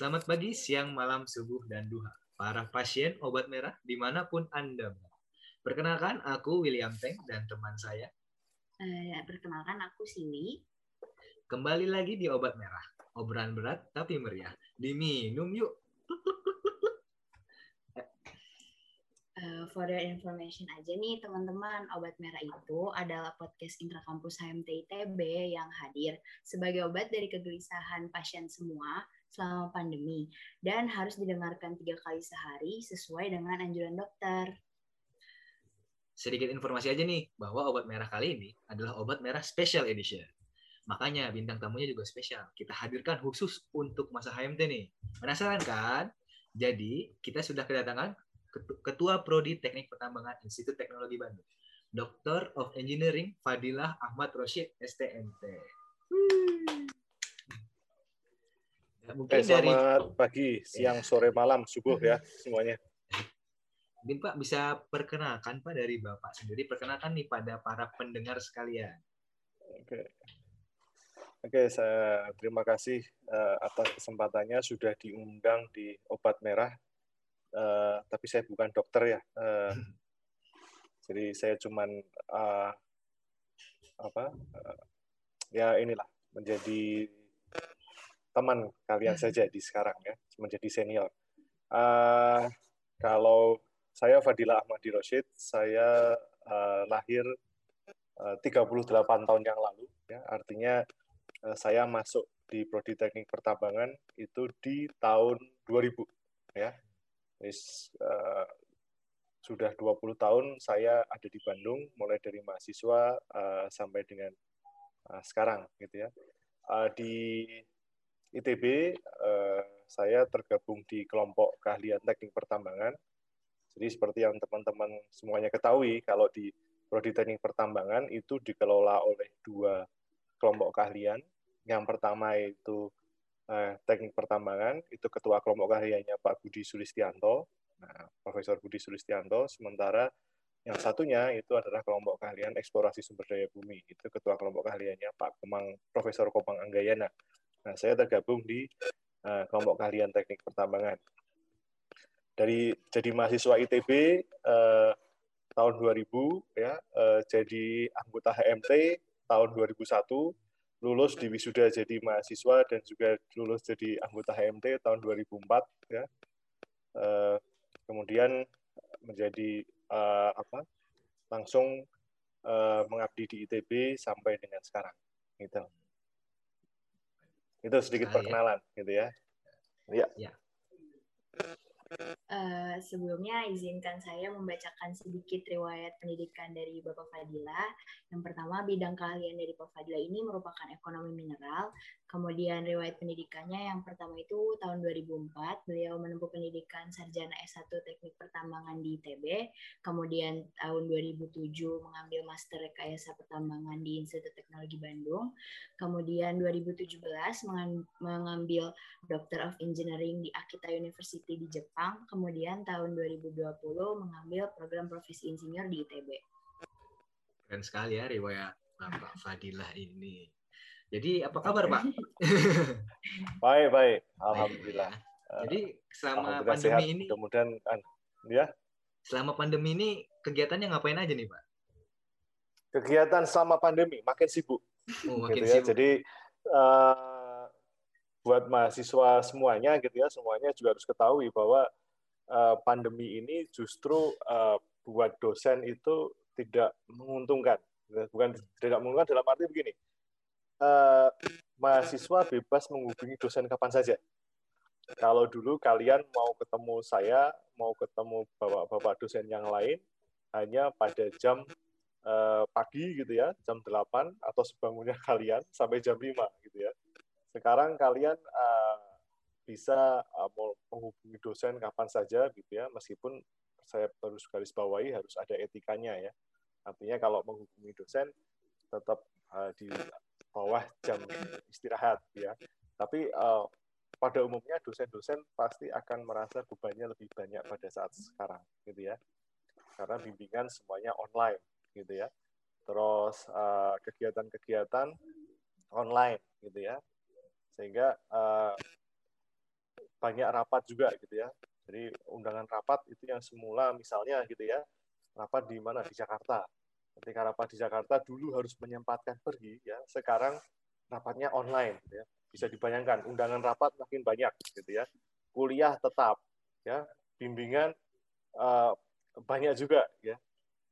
Selamat pagi, siang, malam, subuh, dan duha. Para pasien obat merah di mana pun Anda berada. Perkenalkan, aku William Teng dan teman saya. Uh, perkenalkan, aku Siwi. Kembali lagi di obat merah. Obrolan berat tapi meriah. Diminum yuk. Uh, for your information aja nih teman-teman, Obat Merah itu adalah podcast intrakampus HMT ITB yang hadir sebagai obat dari kegelisahan pasien semua selama pandemi dan harus didengarkan tiga kali sehari sesuai dengan anjuran dokter. Sedikit informasi aja nih bahwa obat merah kali ini adalah obat merah special edition. Makanya bintang tamunya juga spesial. Kita hadirkan khusus untuk masa HMT nih. Penasaran kan? Jadi kita sudah kedatangan Ketua Prodi Teknik Pertambangan Institut Teknologi Bandung, Doctor of Engineering Fadilah Ahmad Roshid STMT. Ya, mungkin eh, selamat dari... pagi, siang, ya. sore, malam, subuh ya semuanya. Mungkin Pak bisa perkenalkan Pak dari Bapak sendiri, perkenalkan nih pada para pendengar sekalian. Oke. Oke, saya terima kasih uh, atas kesempatannya sudah diundang di Obat Merah uh, tapi saya bukan dokter ya. Uh, jadi saya cuman uh, apa? Uh, ya inilah menjadi teman kalian saja di sekarang ya, menjadi senior. Uh, kalau saya Fadila Ahmadi Roshid, saya uh, lahir uh, 38 tahun yang lalu, ya, artinya uh, saya masuk di Prodi Teknik Pertambangan itu di tahun 2000, ya. Is, uh, sudah 20 tahun saya ada di Bandung, mulai dari mahasiswa uh, sampai dengan uh, sekarang, gitu ya. Uh, di ITB uh, saya tergabung di kelompok keahlian teknik pertambangan. Jadi seperti yang teman-teman semuanya ketahui, kalau di prodi teknik pertambangan itu dikelola oleh dua kelompok keahlian. Yang pertama itu eh, teknik pertambangan itu ketua kelompok keahliannya Pak Budi Sulistianto, nah, Profesor Budi Sulistianto. Sementara yang satunya itu adalah kelompok keahlian eksplorasi sumber daya bumi, itu ketua kelompok keahliannya Pak Komang Profesor Komang Anggayana. Nah, saya tergabung di uh, kelompok keahlian teknik pertambangan. Dari jadi mahasiswa ITB uh, tahun 2000 ya, uh, jadi anggota HMT tahun 2001 lulus di wisuda jadi mahasiswa dan juga lulus jadi anggota HMT tahun 2004 ya. Uh, kemudian menjadi uh, apa? langsung uh, mengabdi di ITB sampai dengan sekarang gitu. Itu sedikit perkenalan gitu ya. Ya. ya. Uh, sebelumnya izinkan saya membacakan sedikit riwayat pendidikan dari Bapak Fadila. Yang pertama, bidang keahlian dari Bapak Fadila ini merupakan ekonomi mineral. Kemudian riwayat pendidikannya yang pertama itu tahun 2004, beliau menempuh pendidikan sarjana S1 Teknik Pertambangan di ITB. Kemudian tahun 2007 mengambil Master Rekayasa Pertambangan di Institut Teknologi Bandung. Kemudian 2017 mengambil Doctor of Engineering di Akita University di Jepang Jepang, kemudian tahun 2020 mengambil program profesi insinyur di ITB. Keren sekali ya riwayat Bapak Fadilah ini. Jadi apa kabar Pak? baik baik, alhamdulillah. Ya. Jadi selama pandemi sehat. ini, kemudian ya. Selama pandemi ini kegiatannya ngapain aja nih Pak? Kegiatan selama pandemi makin sibuk. Oh, makin gitu ya. sibuk. Jadi uh, buat mahasiswa semuanya gitu ya semuanya juga harus ketahui bahwa uh, pandemi ini justru uh, buat dosen itu tidak menguntungkan. Bukan tidak menguntungkan dalam arti begini uh, mahasiswa bebas menghubungi dosen kapan saja. Kalau dulu kalian mau ketemu saya mau ketemu bapak-bapak dosen yang lain hanya pada jam uh, pagi gitu ya jam 8 atau sebangunnya kalian sampai jam 5 gitu ya sekarang kalian uh, bisa uh, menghubungi dosen kapan saja gitu ya, meskipun saya harus garis bawahi harus ada etikanya ya. Artinya kalau menghubungi dosen tetap uh, di bawah jam istirahat ya. Tapi uh, pada umumnya dosen-dosen pasti akan merasa bebannya lebih banyak pada saat sekarang gitu ya. Karena bimbingan semuanya online gitu ya. Terus kegiatan-kegiatan uh, online gitu ya sehingga uh, banyak rapat juga gitu ya. Jadi undangan rapat itu yang semula misalnya gitu ya, rapat di mana di Jakarta. Ketika rapat di Jakarta dulu harus menyempatkan pergi ya, sekarang rapatnya online gitu ya. Bisa dibayangkan undangan rapat makin banyak gitu ya. Kuliah tetap ya, bimbingan uh, banyak juga ya.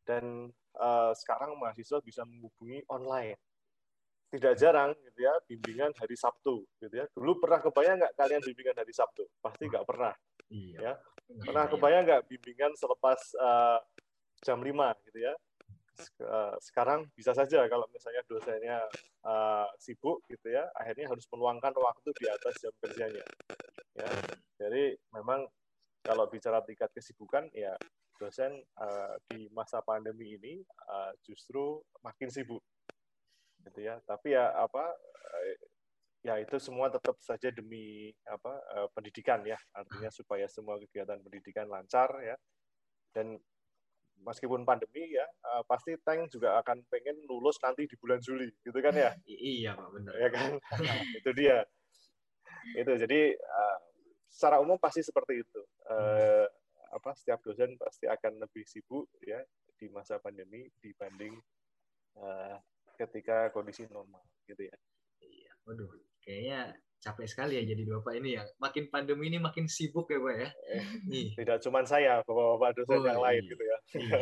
Dan uh, sekarang mahasiswa bisa menghubungi online tidak jarang gitu ya bimbingan hari Sabtu gitu ya. Dulu pernah kebayang nggak kalian bimbingan hari Sabtu? Pasti nggak pernah. Iya. Ya. Pernah iya. kebayang nggak bimbingan selepas uh, jam 5 gitu ya? Eh, sekarang bisa saja kalau misalnya dosennya uh, sibuk gitu ya, akhirnya harus meluangkan waktu di atas jam kerjanya. Ya. Jadi memang kalau bicara tingkat kesibukan ya dosen uh, di masa pandemi ini uh, justru makin sibuk gitu ya. Tapi ya apa eh, ya itu semua tetap saja demi apa eh, pendidikan ya. Artinya supaya semua kegiatan pendidikan lancar ya. Dan meskipun pandemi ya uh, pasti Tank juga akan pengen lulus nanti di bulan Juli gitu kan ya? Iya pak benar. Ya kan? Itu dia. Itu jadi uh, secara umum pasti seperti itu. Uh, apa setiap dosen pasti akan lebih sibuk ya di masa pandemi dibanding uh, ketika kondisi normal gitu ya. Iya, waduh, kayaknya capek sekali ya jadi bapak ini ya. Makin pandemi ini makin sibuk ya pak ya. Eh, Tidak cuma saya, bapak-bapak dosen oh, yang iya. lain gitu ya. Iya.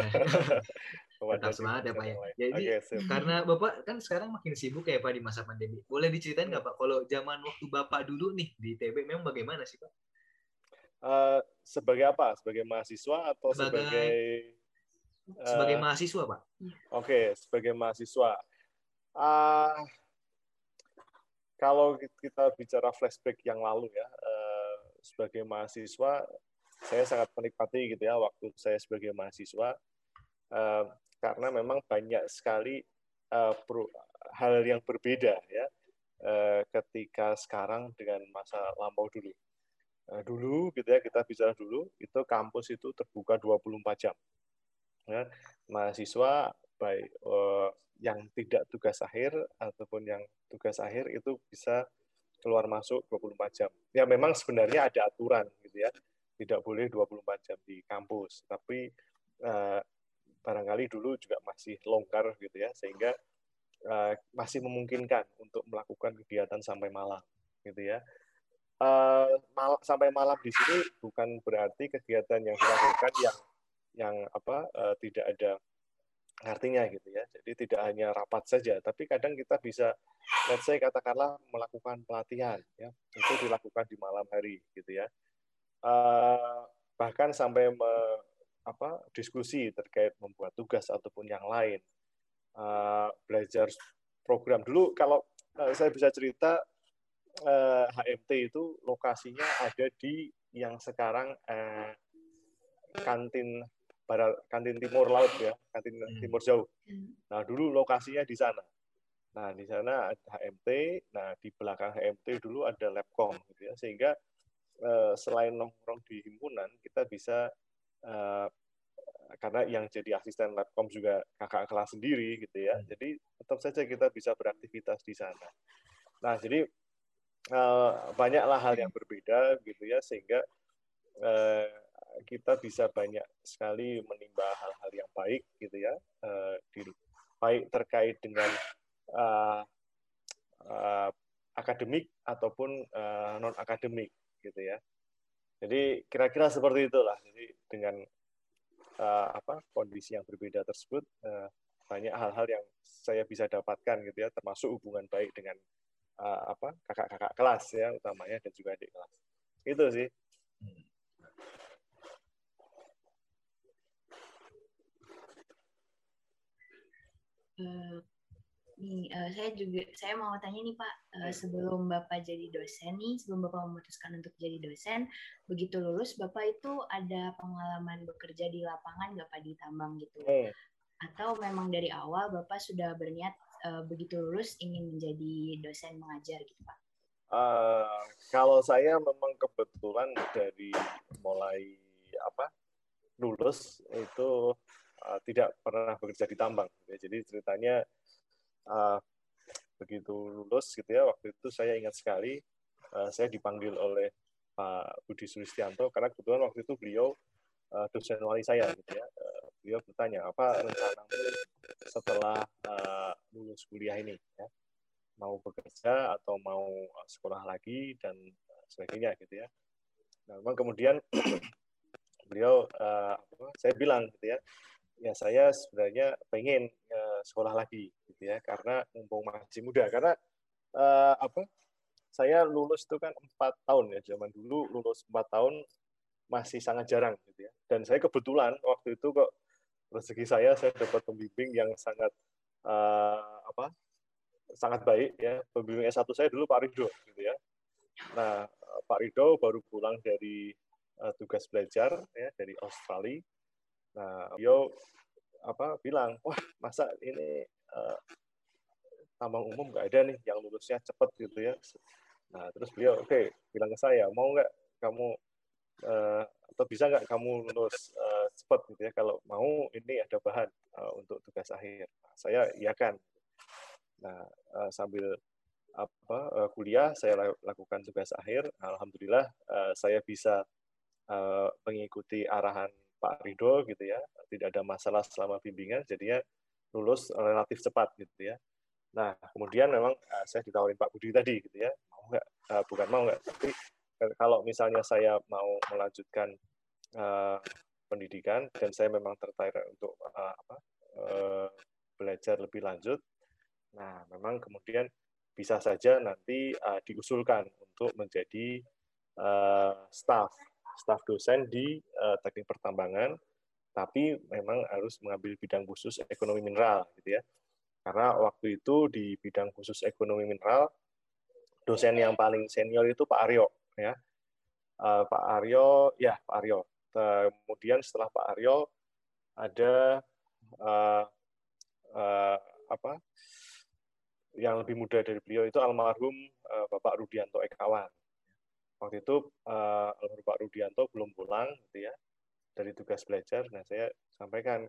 Tetap semangat ya pak ya. Jadi okay, karena bapak kan sekarang makin sibuk ya pak di masa pandemi. Boleh diceritain nggak pak kalau zaman waktu bapak dulu nih di TB memang bagaimana sih pak? Uh, sebagai apa? Sebagai mahasiswa atau sebagai sebagai, sebagai mahasiswa pak? Oke, okay, sebagai mahasiswa Uh, kalau kita bicara flashback yang lalu ya, uh, sebagai mahasiswa, saya sangat menikmati gitu ya waktu saya sebagai mahasiswa, uh, karena memang banyak sekali uh, pro, hal yang berbeda ya uh, ketika sekarang dengan masa lampau dulu. Uh, dulu gitu ya kita bicara dulu itu kampus itu terbuka 24 jam. Ya, mahasiswa baik uh, yang tidak tugas akhir ataupun yang tugas akhir itu bisa keluar masuk 24 jam. Ya memang sebenarnya ada aturan gitu ya. Tidak boleh 24 jam di kampus, tapi uh, barangkali dulu juga masih longgar gitu ya sehingga uh, masih memungkinkan untuk melakukan kegiatan sampai malam gitu ya. Uh, mal sampai malam di sini bukan berarti kegiatan yang dilakukan yang yang apa uh, tidak ada artinya gitu ya. Jadi tidak hanya rapat saja, tapi kadang kita bisa let's say katakanlah melakukan pelatihan ya. Itu dilakukan di malam hari gitu ya. Uh, bahkan sampai me, apa diskusi terkait membuat tugas ataupun yang lain. Uh, belajar program dulu kalau uh, saya bisa cerita uh, HMT itu lokasinya ada di yang sekarang uh, kantin barat kantin timur laut ya, kantin hmm. timur jauh. Hmm. Nah, dulu lokasinya di sana. Nah, di sana ada HMT, nah di belakang HMT dulu ada Labcom gitu ya. Sehingga eh, selain nongkrong di himpunan, kita bisa eh, karena yang jadi asisten Labcom juga kakak kelas sendiri gitu ya. Hmm. Jadi tetap saja kita bisa beraktivitas di sana. Nah, jadi eh, banyaklah hal yang berbeda gitu ya sehingga eh, kita bisa banyak sekali menimba hal-hal yang baik gitu ya uh, di, baik terkait dengan uh, uh, akademik ataupun uh, non akademik gitu ya. Jadi kira-kira seperti itulah. Jadi dengan uh, apa kondisi yang berbeda tersebut uh, banyak hal-hal yang saya bisa dapatkan gitu ya termasuk hubungan baik dengan uh, apa kakak-kakak kelas ya utamanya dan juga adik kelas. Itu sih Uh, nih uh, saya juga saya mau tanya nih Pak uh, sebelum Bapak jadi dosen nih sebelum Bapak memutuskan untuk jadi dosen begitu lulus Bapak itu ada pengalaman bekerja di lapangan nggak Pak di tambang gitu hmm. atau memang dari awal Bapak sudah berniat uh, begitu lulus ingin menjadi dosen mengajar gitu Pak? Uh, kalau saya memang kebetulan dari mulai apa lulus itu uh, tidak pernah bekerja di tambang. Ya, jadi ceritanya uh, begitu lulus gitu ya, waktu itu saya ingat sekali uh, saya dipanggil oleh Pak Budi Sulistianto karena kebetulan waktu itu beliau dosen wali saya gitu ya. Beliau bertanya apa rencanamu setelah uh, lulus kuliah ini ya. Mau bekerja atau mau sekolah lagi dan sebagainya gitu ya. Nah, memang kemudian beliau saya bilang gitu ya ya saya sebenarnya pengen uh, sekolah lagi gitu ya karena mumpung masih muda. Karena uh, apa saya lulus itu kan empat tahun ya zaman dulu lulus empat tahun masih sangat jarang gitu ya. Dan saya kebetulan waktu itu kok rezeki saya saya dapat pembimbing yang sangat uh, apa sangat baik ya. Pembimbing S1 saya dulu Pak Rido gitu ya. Nah Pak Rido baru pulang dari uh, tugas belajar ya dari Australia nah beliau apa bilang wah masa ini uh, tambang umum nggak ada nih yang lulusnya cepat gitu ya Nah, terus beliau, oke, okay, bilang ke saya, mau nggak kamu uh, atau bisa nggak kamu lulus uh, cepat gitu ya? Kalau mau, ini ada bahan uh, untuk tugas akhir. Nah, saya iakan. Nah, uh, sambil apa uh, kuliah, saya lakukan tugas akhir. Alhamdulillah, uh, saya bisa uh, mengikuti arahan Pak Rido gitu ya. Tidak ada masalah selama bimbingan, jadinya lulus relatif cepat gitu ya. Nah, kemudian memang uh, saya ditawarin Pak Budi tadi gitu ya, nggak uh, bukan mau nggak tapi kalau misalnya saya mau melanjutkan uh, pendidikan dan saya memang tertarik untuk apa belajar lebih lanjut nah memang kemudian bisa saja nanti diusulkan untuk menjadi staff staff dosen di uh, teknik pertambangan tapi memang harus mengambil bidang khusus ekonomi mineral gitu ya. Karena waktu itu di bidang khusus ekonomi mineral dosen yang paling senior itu Pak Aryo ya. Uh, Pak Aryo ya Pak Aryo. Kemudian setelah Pak Aryo ada uh, uh, apa yang lebih muda dari beliau itu almarhum Bapak Rudianto Ekawan waktu itu uh, Pak Rudianto belum pulang gitu ya dari tugas belajar nah saya sampaikan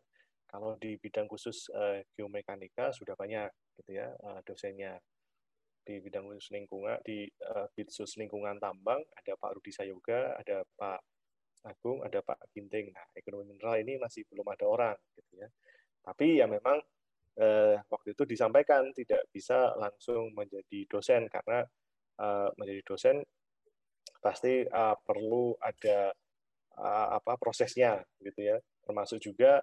kalau di bidang khusus uh, geomekanika sudah banyak gitu ya uh, dosennya di bidang khusus lingkungan di uh, khusus lingkungan tambang ada Pak Rudi Sayoga, ada Pak Agung, ada Pak Ginting. Nah, ekonomi mineral ini masih belum ada orang gitu ya. Tapi ya memang eh, waktu itu disampaikan tidak bisa langsung menjadi dosen karena eh, menjadi dosen pasti uh, perlu ada uh, apa prosesnya gitu ya. Termasuk juga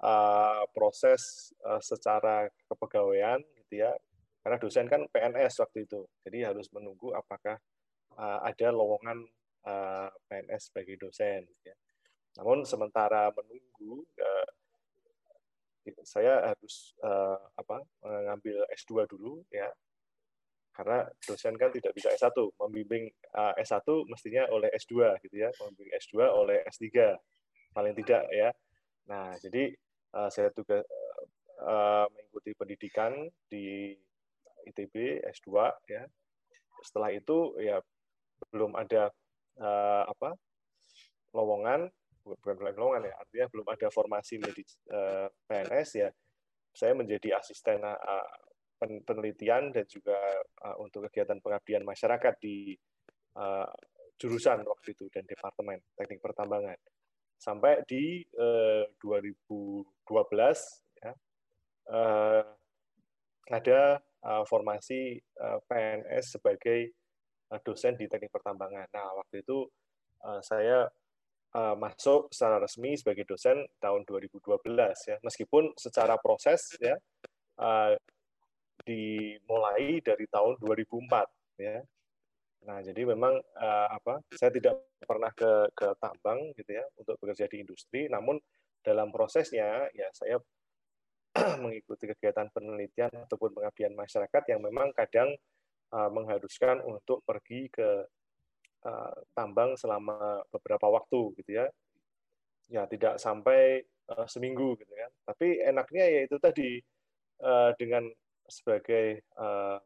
uh, proses uh, secara kepegawaian gitu ya karena dosen kan PNS waktu itu, jadi harus menunggu apakah uh, ada lowongan uh, PNS sebagai dosen. Ya. Namun sementara menunggu, uh, saya harus uh, apa mengambil S2 dulu ya, karena dosen kan tidak bisa S1, membimbing uh, S1 mestinya oleh S2 gitu ya, membimbing S2 oleh S3 paling tidak ya. Nah, jadi uh, saya juga uh, mengikuti pendidikan di ITB S2 ya. Setelah itu ya belum ada apa lowongan. Bukan lowongan ya. Artinya belum ada formasi medis PNS ya. Saya menjadi asisten penelitian dan juga uh, untuk kegiatan pengabdian masyarakat di uh, jurusan waktu itu dan departemen teknik pertambangan sampai di uh, 2012 ya uh, ada formasi PNS sebagai dosen di teknik pertambangan. Nah, waktu itu saya masuk secara resmi sebagai dosen tahun 2012 ya. Meskipun secara proses ya dimulai dari tahun 2004 ya. Nah, jadi memang uh, apa? Saya tidak pernah ke ke tambang gitu ya untuk bekerja di industri, namun dalam prosesnya ya saya mengikuti kegiatan penelitian ataupun pengabdian masyarakat yang memang kadang uh, mengharuskan untuk pergi ke uh, tambang selama beberapa waktu gitu ya ya tidak sampai uh, seminggu gitu kan tapi enaknya yaitu tadi dengan sebagai uh,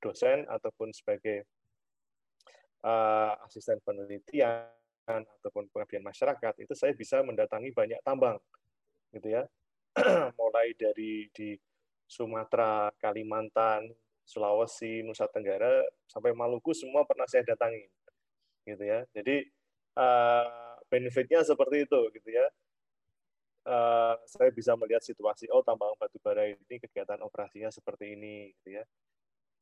dosen ataupun sebagai uh, asisten penelitian ataupun pengabdian masyarakat itu saya bisa mendatangi banyak tambang gitu ya mulai dari di Sumatera, Kalimantan, Sulawesi, Nusa Tenggara, sampai Maluku semua pernah saya datangi. gitu ya. Jadi uh, benefitnya seperti itu gitu ya. Uh, saya bisa melihat situasi oh tambang batu bara ini kegiatan operasinya seperti ini gitu ya.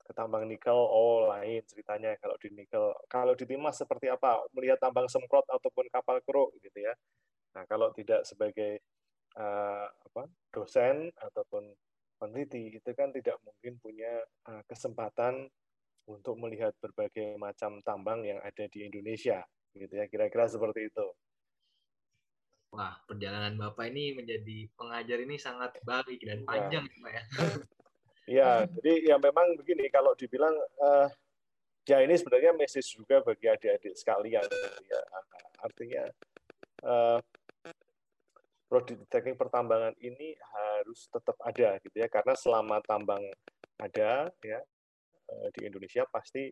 Ketambang nikel oh lain ceritanya. Kalau di nikel kalau di Timas seperti apa? Melihat tambang semprot ataupun kapal keruk gitu ya. Nah kalau tidak sebagai uh, apa dosen ataupun peneliti itu kan tidak mungkin punya uh, kesempatan untuk melihat berbagai macam tambang yang ada di Indonesia gitu ya. Kira-kira seperti itu Wah, perjalanan Bapak ini menjadi pengajar ini sangat baik dan iya. panjang, ya. Pak ya. Iya, jadi ya memang begini kalau dibilang uh, ya ini sebenarnya message juga bagi adik-adik sekalian gitu ya. Artinya uh, prodi teknik pertambangan ini harus tetap ada gitu ya karena selama tambang ada ya uh, di Indonesia pasti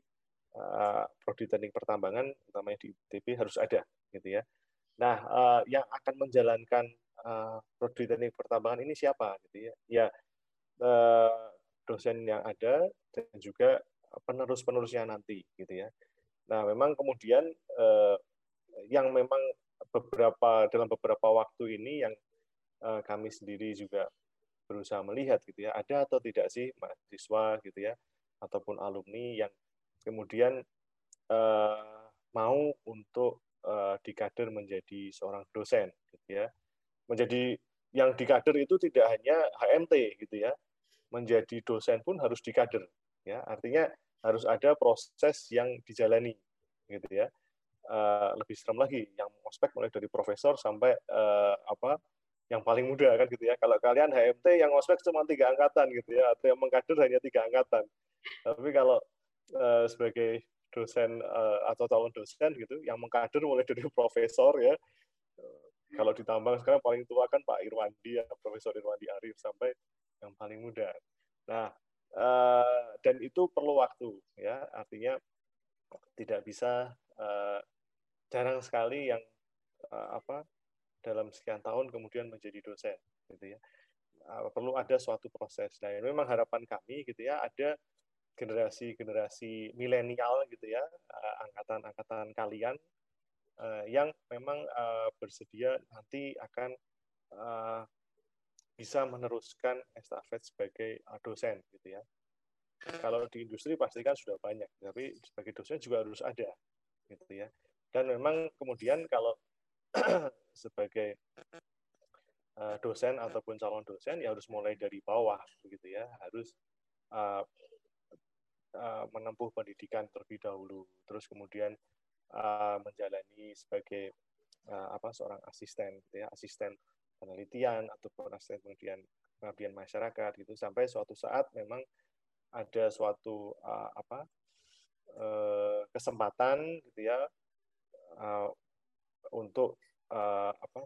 uh, prodi teknik pertambangan utamanya di ITB harus ada gitu ya. Nah, uh, yang akan menjalankan uh, prodi teknik pertambangan ini siapa gitu ya? Ya uh, dosen yang ada dan juga penerus-penerusnya nanti gitu ya. Nah, memang kemudian uh, yang memang beberapa dalam beberapa waktu ini yang uh, kami sendiri juga berusaha melihat gitu ya, ada atau tidak sih mahasiswa gitu ya ataupun alumni yang kemudian uh, mau untuk uh, dikader menjadi seorang dosen gitu ya. Menjadi yang dikader itu tidak hanya HMT gitu ya. Menjadi dosen pun harus dikader ya. Artinya harus ada proses yang dijalani gitu ya. Uh, lebih serem lagi yang ospek mulai dari profesor sampai uh, apa yang paling muda kan gitu ya. Kalau kalian HMT yang ospek cuma tiga angkatan gitu ya. Atau yang mengkader hanya tiga angkatan. Tapi kalau uh, sebagai dosen uh, atau calon dosen gitu yang mengkader mulai dari profesor ya kalau ditambah sekarang paling tua kan Pak Irwandi ya Profesor Irwandi Arif sampai yang paling muda. Nah uh, dan itu perlu waktu ya artinya tidak bisa uh, jarang sekali yang uh, apa dalam sekian tahun kemudian menjadi dosen gitu ya perlu ada suatu proses. Nah memang harapan kami gitu ya ada generasi-generasi milenial gitu ya, eh, angkatan-angkatan kalian uh, yang memang uh, bersedia nanti akan uh, bisa meneruskan estafet sebagai dosen gitu ya. Kalau di industri pasti kan sudah banyak, tapi sebagai dosen juga harus ada gitu ya. Dan memang kemudian kalau sebagai dosen ataupun calon dosen ya harus mulai dari bawah begitu ya, harus uh, menempuh pendidikan terlebih dahulu, terus kemudian uh, menjalani sebagai uh, apa seorang asisten, ya, asisten penelitian ataupun asisten kemudian pengabdian masyarakat gitu. Sampai suatu saat memang ada suatu uh, apa uh, kesempatan gitu ya uh, untuk uh, apa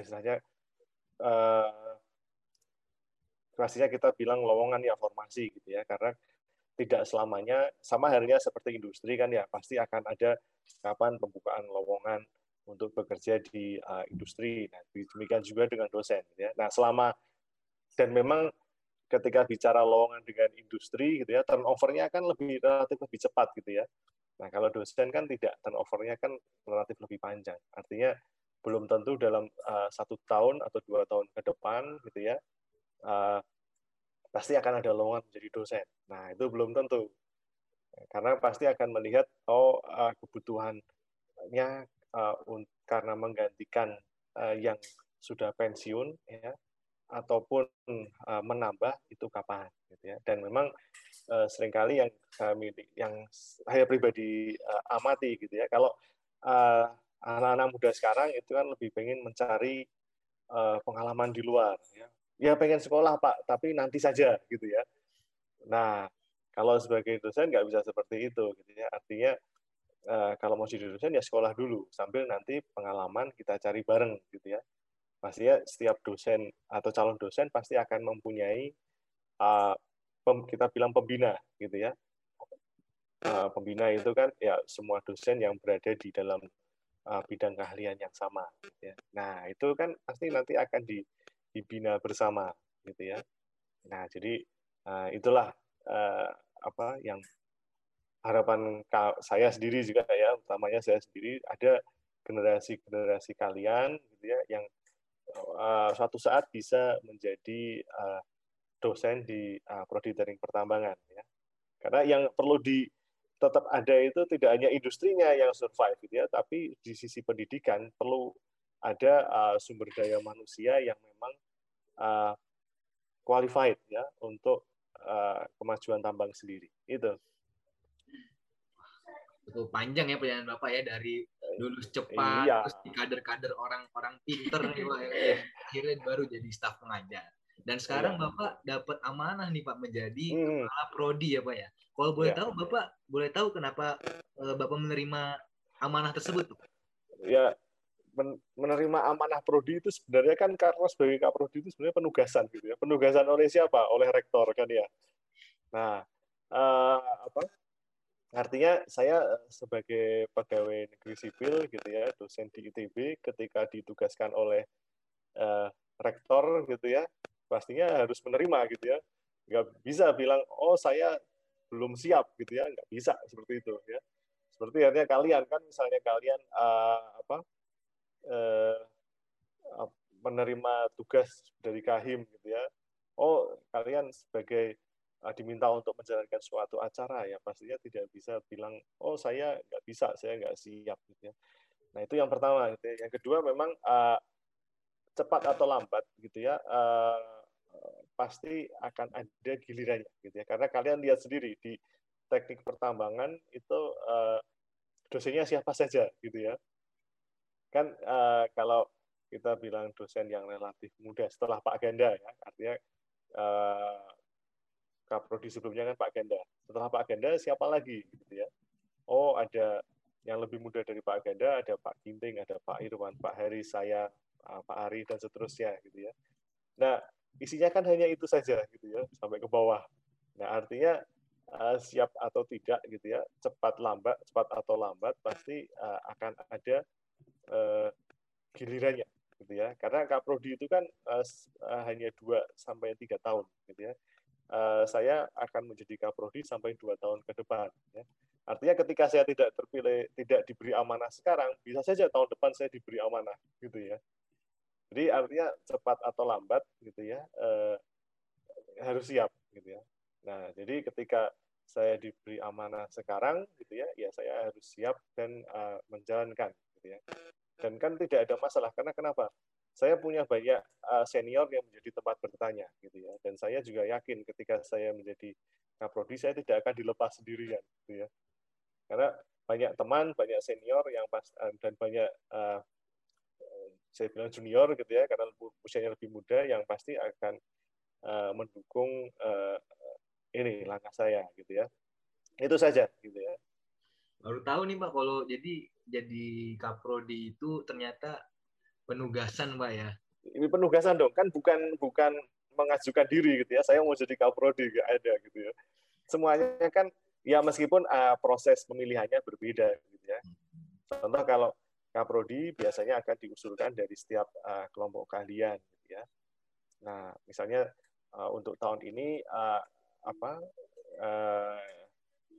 istilahnya uh, pastinya kita bilang lowongan ya formasi gitu ya. Karena tidak selamanya sama halnya seperti industri kan ya pasti akan ada kapan pembukaan lowongan untuk bekerja di uh, industri. Nah, demikian juga dengan dosen. Ya. Nah, selama dan memang ketika bicara lowongan dengan industri gitu ya, turnovernya kan lebih relatif lebih cepat gitu ya. Nah, kalau dosen kan tidak, turnovernya kan relatif lebih panjang. Artinya belum tentu dalam uh, satu tahun atau dua tahun ke depan gitu ya, uh, pasti akan ada lowongan menjadi dosen. Nah, itu belum tentu. Karena pasti akan melihat, oh, uh, kebutuhannya uh, karena menggantikan uh, yang sudah pensiun, ya, ataupun menambah itu kapan, gitu ya. Dan memang sering kali yang kami, yang saya pribadi amati, gitu ya, kalau anak-anak muda sekarang itu kan lebih pengen mencari pengalaman di luar, ya ya pengen sekolah pak tapi nanti saja gitu ya. Nah kalau sebagai dosen nggak bisa seperti itu gitu ya. Artinya uh, kalau mau jadi dosen ya sekolah dulu sambil nanti pengalaman kita cari bareng gitu ya. Pastinya setiap dosen atau calon dosen pasti akan mempunyai pem, kita bilang pembina gitu ya. Uh, pembina itu kan ya semua dosen yang berada di dalam bidang keahlian yang sama gitu ya. nah itu kan pasti nanti akan di dibina bersama gitu ya. Nah, jadi uh, itulah uh, apa yang harapan saya sendiri juga ya, utamanya saya sendiri ada generasi-generasi kalian gitu ya yang uh, suatu saat bisa menjadi uh, dosen di uh, prodi teknik pertambangan ya. Karena yang perlu di tetap ada itu tidak hanya industrinya yang survive gitu ya, tapi di sisi pendidikan perlu ada uh, sumber daya manusia yang memang uh, qualified ya untuk uh, kemajuan tambang sendiri. Itu cukup panjang ya perjalanan Bapak ya dari dulu cepat iya. terus di kader-kader orang-orang pinter nih Pak ya. akhirnya baru jadi staf pengajar. Dan sekarang iya. Bapak dapat amanah nih Pak menjadi hmm. kepala prodi ya Pak ya. Kalau boleh ya. tahu Bapak boleh tahu kenapa uh, Bapak menerima amanah tersebut Pak? Ya menerima amanah prodi itu sebenarnya kan karena sebagai kaprodi itu sebenarnya penugasan gitu ya. Penugasan oleh siapa? Oleh rektor kan ya. Nah, uh, apa Artinya saya eh, sebagai pegawai negeri sipil gitu ya, dosen di ITB ketika ditugaskan oleh uh, rektor gitu ya, pastinya harus menerima gitu ya. Nggak bisa bilang, oh saya belum siap gitu ya, nggak bisa seperti itu ya. Seperti artinya kalian kan misalnya kalian uh, apa uh, menerima tugas dari Kahim gitu ya. Oh, kalian sebagai Ah, diminta untuk menjalankan suatu acara ya pastinya tidak bisa bilang oh saya nggak bisa saya nggak siap gitu ya nah itu yang pertama gitu ya. yang kedua memang uh, cepat atau lambat gitu ya uh, pasti akan ada gilirannya gitu ya karena kalian lihat sendiri di teknik pertambangan itu uh, dosennya siapa saja gitu ya kan uh, kalau kita bilang dosen yang relatif muda setelah Pak Ganda ya artinya uh, Kaprodi sebelumnya kan Pak Ganda. Setelah Pak Ganda siapa lagi gitu ya? Oh, ada yang lebih muda dari Pak Ganda, ada Pak Ginting, ada Pak Irwan, Pak Heri, saya, ah, Pak Ari dan seterusnya gitu ya. Nah, isinya kan hanya itu saja gitu ya, sampai ke bawah. Nah, artinya uh, siap atau tidak gitu ya, cepat lambat, cepat atau lambat pasti uh, akan ada uh, gilirannya gitu ya. Karena Kaprodi itu kan uh, hanya 2 sampai tiga tahun gitu ya Eh, saya akan menjadi kaprodi sampai dua tahun ke depan. Ya. Artinya ketika saya tidak terpilih, tidak diberi amanah sekarang, bisa saja tahun depan saya diberi amanah, gitu ya. Jadi artinya cepat atau lambat, gitu ya, eh, harus siap, gitu ya. Nah, jadi ketika saya diberi amanah sekarang, gitu ya, ya saya harus siap dan uh, menjalankan, gitu ya. Dan kan tidak ada masalah, karena kenapa? saya punya banyak uh, senior yang menjadi tempat bertanya gitu ya dan saya juga yakin ketika saya menjadi kaprodi saya tidak akan dilepas sendirian gitu ya karena banyak teman banyak senior yang pas uh, dan banyak uh, saya bilang junior gitu ya karena usianya lebih muda yang pasti akan mendukung ini langkah saya gitu ya itu saja gitu ya baru tahu nih pak kalau jadi jadi kaprodi itu ternyata penugasan pak ya? Ini penugasan dong kan bukan bukan mengajukan diri gitu ya. Saya mau jadi kaprodi gak ada gitu ya. Semuanya kan ya meskipun uh, proses pemilihannya berbeda gitu ya. Contoh kalau kaprodi biasanya akan diusulkan dari setiap uh, kelompok kalian gitu ya. Nah misalnya uh, untuk tahun ini uh, apa uh,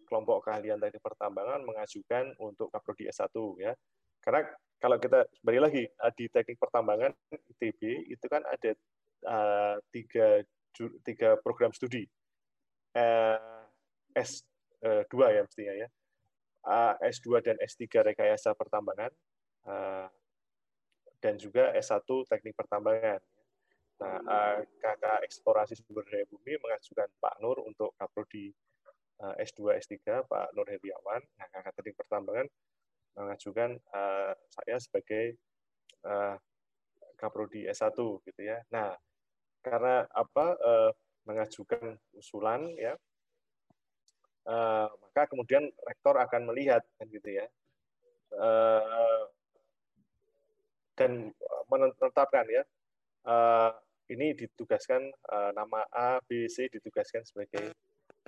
kelompok keahlian teknik pertambangan mengajukan untuk kaprodi S1 ya. Karena kalau kita kembali lagi eh, di teknik pertambangan ITB itu kan ada uh, tiga tiga program studi. Uh, S2 ya mestinya ya. Uh, S2 dan S3 rekayasa pertambangan uh, dan juga S1 teknik pertambangan. Nah, uh, kakak eksplorasi sumber daya bumi mengajukan Pak Nur untuk kaprodi uh, S2 S3 Pak Nur Heriawan. Nah, kakak teknik pertambangan mengajukan uh, saya sebagai uh, kaprodi S1 gitu ya. Nah, karena apa mengajukan usulan ya maka kemudian rektor akan melihat kan gitu ya. Dan menetapkan ya ini ditugaskan nama A, B, C ditugaskan sebagai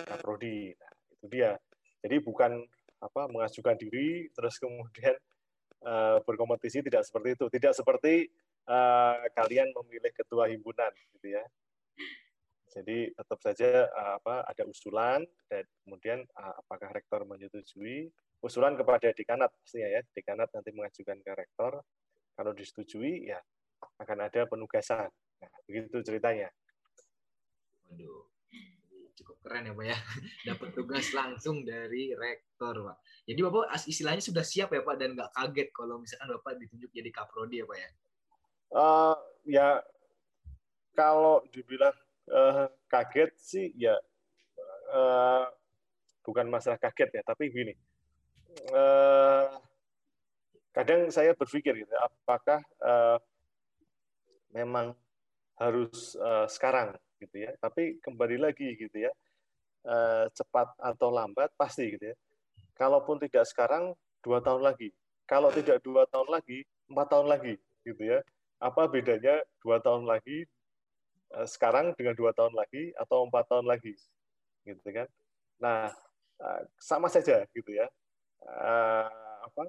kaprodi. Nah, itu dia. Jadi bukan apa mengajukan diri terus kemudian uh, berkompetisi tidak seperti itu tidak seperti uh, kalian memilih ketua himpunan gitu ya Jadi tetap saja apa ada usulan dan kemudian apakah rektor menyetujui usulan kepada dekanat pastinya ya dekanat nanti mengajukan ke rektor kalau disetujui ya akan ada penugasan. Nah, begitu ceritanya. Cukup keren ya Pak ya. Dapat tugas langsung dari rektor Pak. Jadi Bapak istilahnya sudah siap ya Pak dan nggak kaget kalau misalkan Bapak ditunjuk jadi kaprodi ya Pak ya? Uh, ya kalau dibilang uh, kaget sih ya uh, bukan masalah kaget ya, tapi gini. Uh, kadang saya berpikir gitu, apakah uh, memang harus uh, sekarang gitu ya. Tapi kembali lagi gitu ya, uh, cepat atau lambat pasti gitu ya. Kalaupun tidak sekarang, dua tahun lagi. Kalau tidak dua tahun lagi, empat tahun lagi gitu ya. Apa bedanya dua tahun lagi uh, sekarang dengan dua tahun lagi atau empat tahun lagi, gitu kan? Nah, uh, sama saja gitu ya. Apa?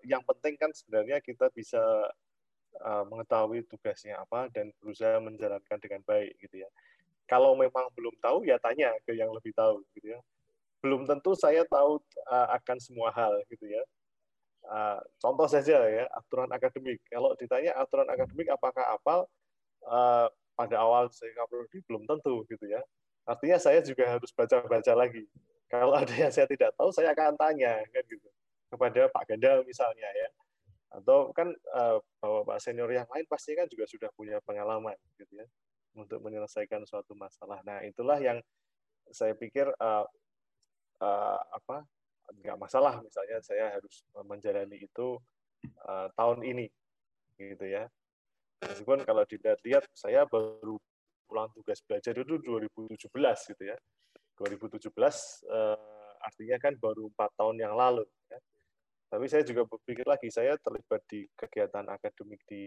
Yang penting kan sebenarnya kita bisa mengetahui tugasnya apa dan berusaha menjalankan dengan baik gitu ya. Kalau memang belum tahu ya tanya ke yang lebih tahu gitu ya. Belum tentu saya tahu uh, akan semua hal gitu ya. Uh, contoh saja ya aturan akademik. Kalau ditanya aturan akademik apakah apal uh, pada awal saya prodi belum tentu gitu ya. Artinya saya juga harus baca-baca lagi. Kalau ada yang saya tidak tahu saya akan tanya kan gitu kepada Pak Ganda misalnya ya atau kan uh, bapak senior yang lain pasti kan juga sudah punya pengalaman gitu ya untuk menyelesaikan suatu masalah. Nah itulah yang saya pikir uh, uh, apa nggak masalah misalnya saya harus menjalani itu uh, tahun ini gitu ya. Meskipun kalau dilihat-lihat saya baru pulang tugas belajar itu 2017 gitu ya. 2017 uh, artinya kan baru empat tahun yang lalu. Ya tapi saya juga berpikir lagi, saya terlibat di kegiatan akademik di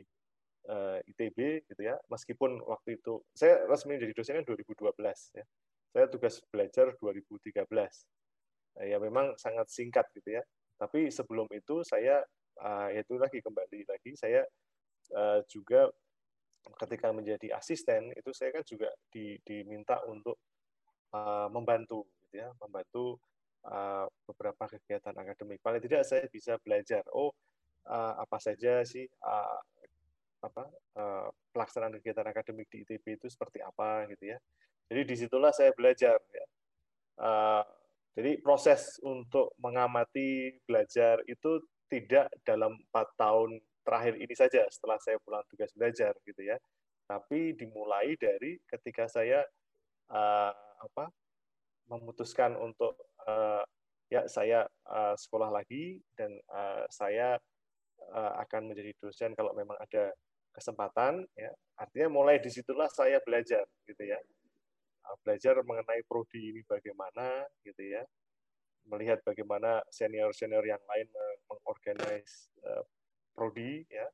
uh, eh, ITB gitu ya. Meskipun waktu itu saya resmi jadi dosen kan 2012 ya. Saya tugas belajar 2013. Nah, ya memang sangat singkat gitu ya. Tapi sebelum itu saya uh, itu lagi kembali lagi saya uh, juga ketika menjadi asisten itu saya kan juga di, diminta untuk uh, membantu gitu ya, membantu uh, beberapa kegiatan akademik. Paling tidak saya bisa belajar, oh uh, apa saja sih uh, apa uh, pelaksanaan kegiatan akademik di ITB itu seperti apa gitu ya. Jadi di situlah saya belajar ya. Uh, jadi proses untuk mengamati belajar itu tidak dalam empat tahun terakhir ini saja setelah saya pulang tugas belajar gitu ya. Tapi dimulai dari ketika saya uh, apa memutuskan untuk uh, ya saya uh, sekolah lagi dan uh, saya uh, akan menjadi dosen kalau memang ada kesempatan ya artinya mulai di situlah saya belajar gitu ya uh, belajar mengenai prodi ini bagaimana gitu ya melihat bagaimana senior senior yang lain mengorganize uh, prodi ya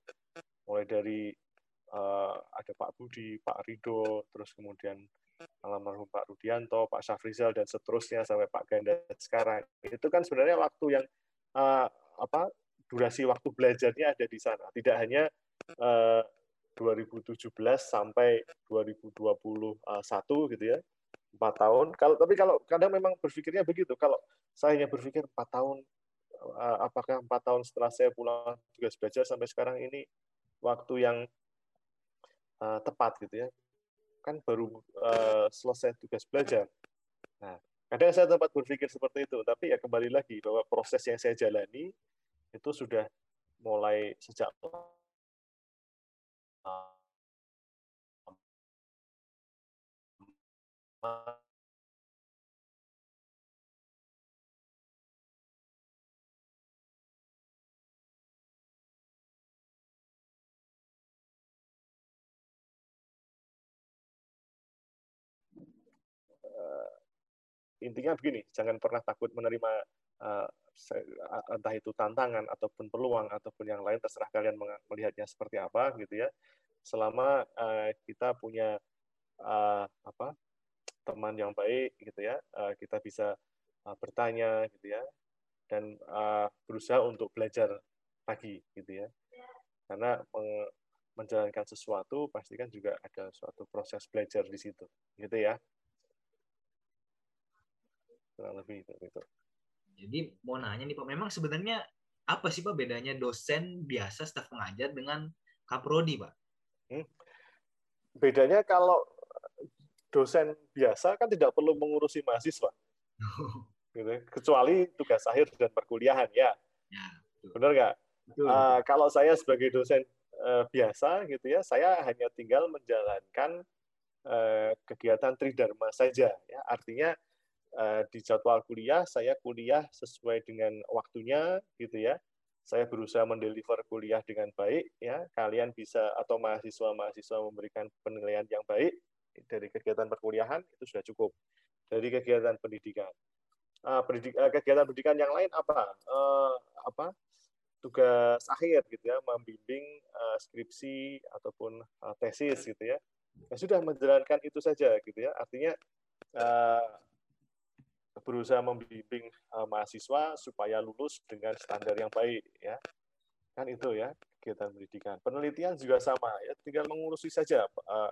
mulai dari uh, ada Pak Budi Pak Rido terus kemudian almarhum Pak Rudianto, Pak Syafrizal dan seterusnya sampai Pak Ganda sekarang. Itu kan sebenarnya waktu yang uh, apa durasi waktu belajarnya ada di sana. Tidak hanya uh, 2017 sampai 2021 gitu ya. empat tahun. Kalau tapi kalau kadang memang berpikirnya begitu. Kalau saya hanya berpikir empat tahun uh, apakah empat tahun setelah saya pulang tugas belajar sampai sekarang ini waktu yang uh, tepat gitu ya kan baru selesai tugas belajar. Nah, kadang saya tempat berpikir seperti itu, tapi ya kembali lagi bahwa proses yang saya jalani itu sudah mulai sejak intinya begini, jangan pernah takut menerima uh, entah itu tantangan ataupun peluang ataupun yang lain terserah kalian melihatnya seperti apa gitu ya. Selama uh, kita punya uh, apa teman yang baik gitu ya, uh, kita bisa uh, bertanya gitu ya dan uh, berusaha untuk belajar lagi gitu ya. Karena menjalankan sesuatu pasti kan juga ada suatu proses belajar di situ gitu ya kurang lebih itu, itu. Jadi mau nanya nih Pak, memang sebenarnya apa sih Pak bedanya dosen biasa staf pengajar dengan kaprodi Pak? Hmm. Bedanya kalau dosen biasa kan tidak perlu mengurusi mahasiswa, gitu. kecuali tugas akhir dan perkuliahan ya. ya Benar nggak? Uh, kalau saya sebagai dosen uh, biasa gitu ya, saya hanya tinggal menjalankan uh, kegiatan tridharma saja. Ya. Artinya di jadwal kuliah saya kuliah sesuai dengan waktunya gitu ya. Saya berusaha mendeliver kuliah dengan baik ya. Kalian bisa atau mahasiswa-mahasiswa memberikan penilaian yang baik dari kegiatan perkuliahan itu sudah cukup. Dari kegiatan pendidikan. Uh, pendidik, uh, kegiatan pendidikan yang lain apa? Uh, apa? tugas akhir gitu ya, membimbing uh, skripsi ataupun uh, tesis gitu ya. Ya sudah menjalankan itu saja gitu ya. Artinya uh, berusaha membimbing uh, mahasiswa supaya lulus dengan standar yang baik ya. Kan itu ya kegiatan pendidikan. Penelitian juga sama ya, tinggal mengurusi saja uh,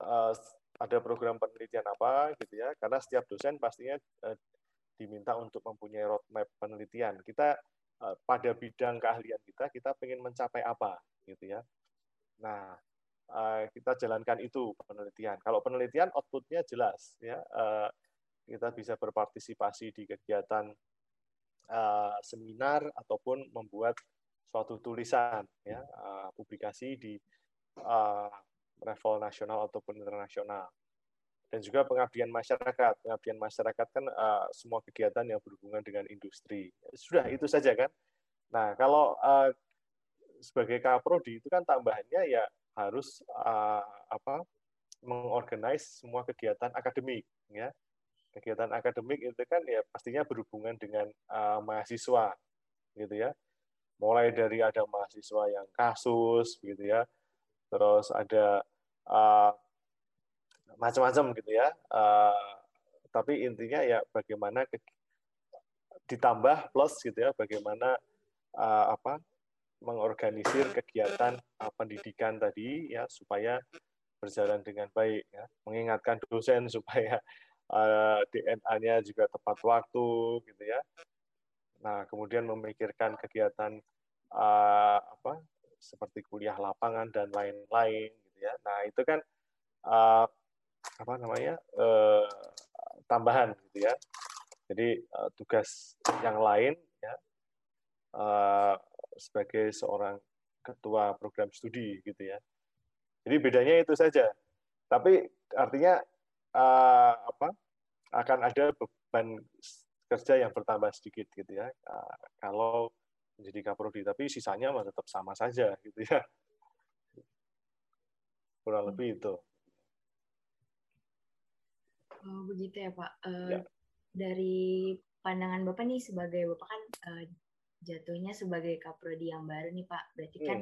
uh, ada program penelitian apa gitu ya. Karena setiap dosen pastinya uh, diminta untuk mempunyai roadmap penelitian. Kita Eh, pada bidang keahlian kita, kita ingin mencapai apa, gitu ya. Nah, kita jalankan itu penelitian. Kalau penelitian outputnya jelas, ya kita bisa berpartisipasi di kegiatan seminar ataupun membuat suatu tulisan, ya publikasi di level nasional ataupun internasional dan juga pengabdian masyarakat. Pengabdian masyarakat kan uh, semua kegiatan yang berhubungan dengan industri. Sudah itu saja kan. Nah kalau uh, sebagai kaprodi itu kan tambahannya ya harus uh, apa mengorganize semua kegiatan akademik ya. Kegiatan akademik itu kan ya pastinya berhubungan dengan uh, mahasiswa gitu ya. Mulai dari ada mahasiswa yang kasus gitu ya. Terus ada uh, macam-macam gitu ya. Uh, tapi intinya ya bagaimana ke, ditambah plus gitu ya, bagaimana uh, apa mengorganisir kegiatan uh, pendidikan tadi ya supaya berjalan dengan baik ya. Mengingatkan dosen supaya uh, DNA-nya juga tepat waktu gitu ya. Nah, kemudian memikirkan kegiatan uh, apa seperti kuliah lapangan dan lain-lain gitu ya. Nah, itu kan uh, apa namanya eh, tambahan gitu ya. Jadi eh, tugas yang lain ya eh, sebagai seorang ketua program studi gitu ya. Jadi bedanya itu saja. Tapi artinya eh, apa akan ada beban kerja yang bertambah sedikit gitu ya. Eh, kalau menjadi kaprodi tapi sisanya tetap sama saja gitu ya. Kurang lebih itu. Oh, begitu ya Pak. Uh, ya. Dari pandangan Bapak nih sebagai Bapak kan uh, jatuhnya sebagai kaprodi yang baru nih Pak. Berarti kan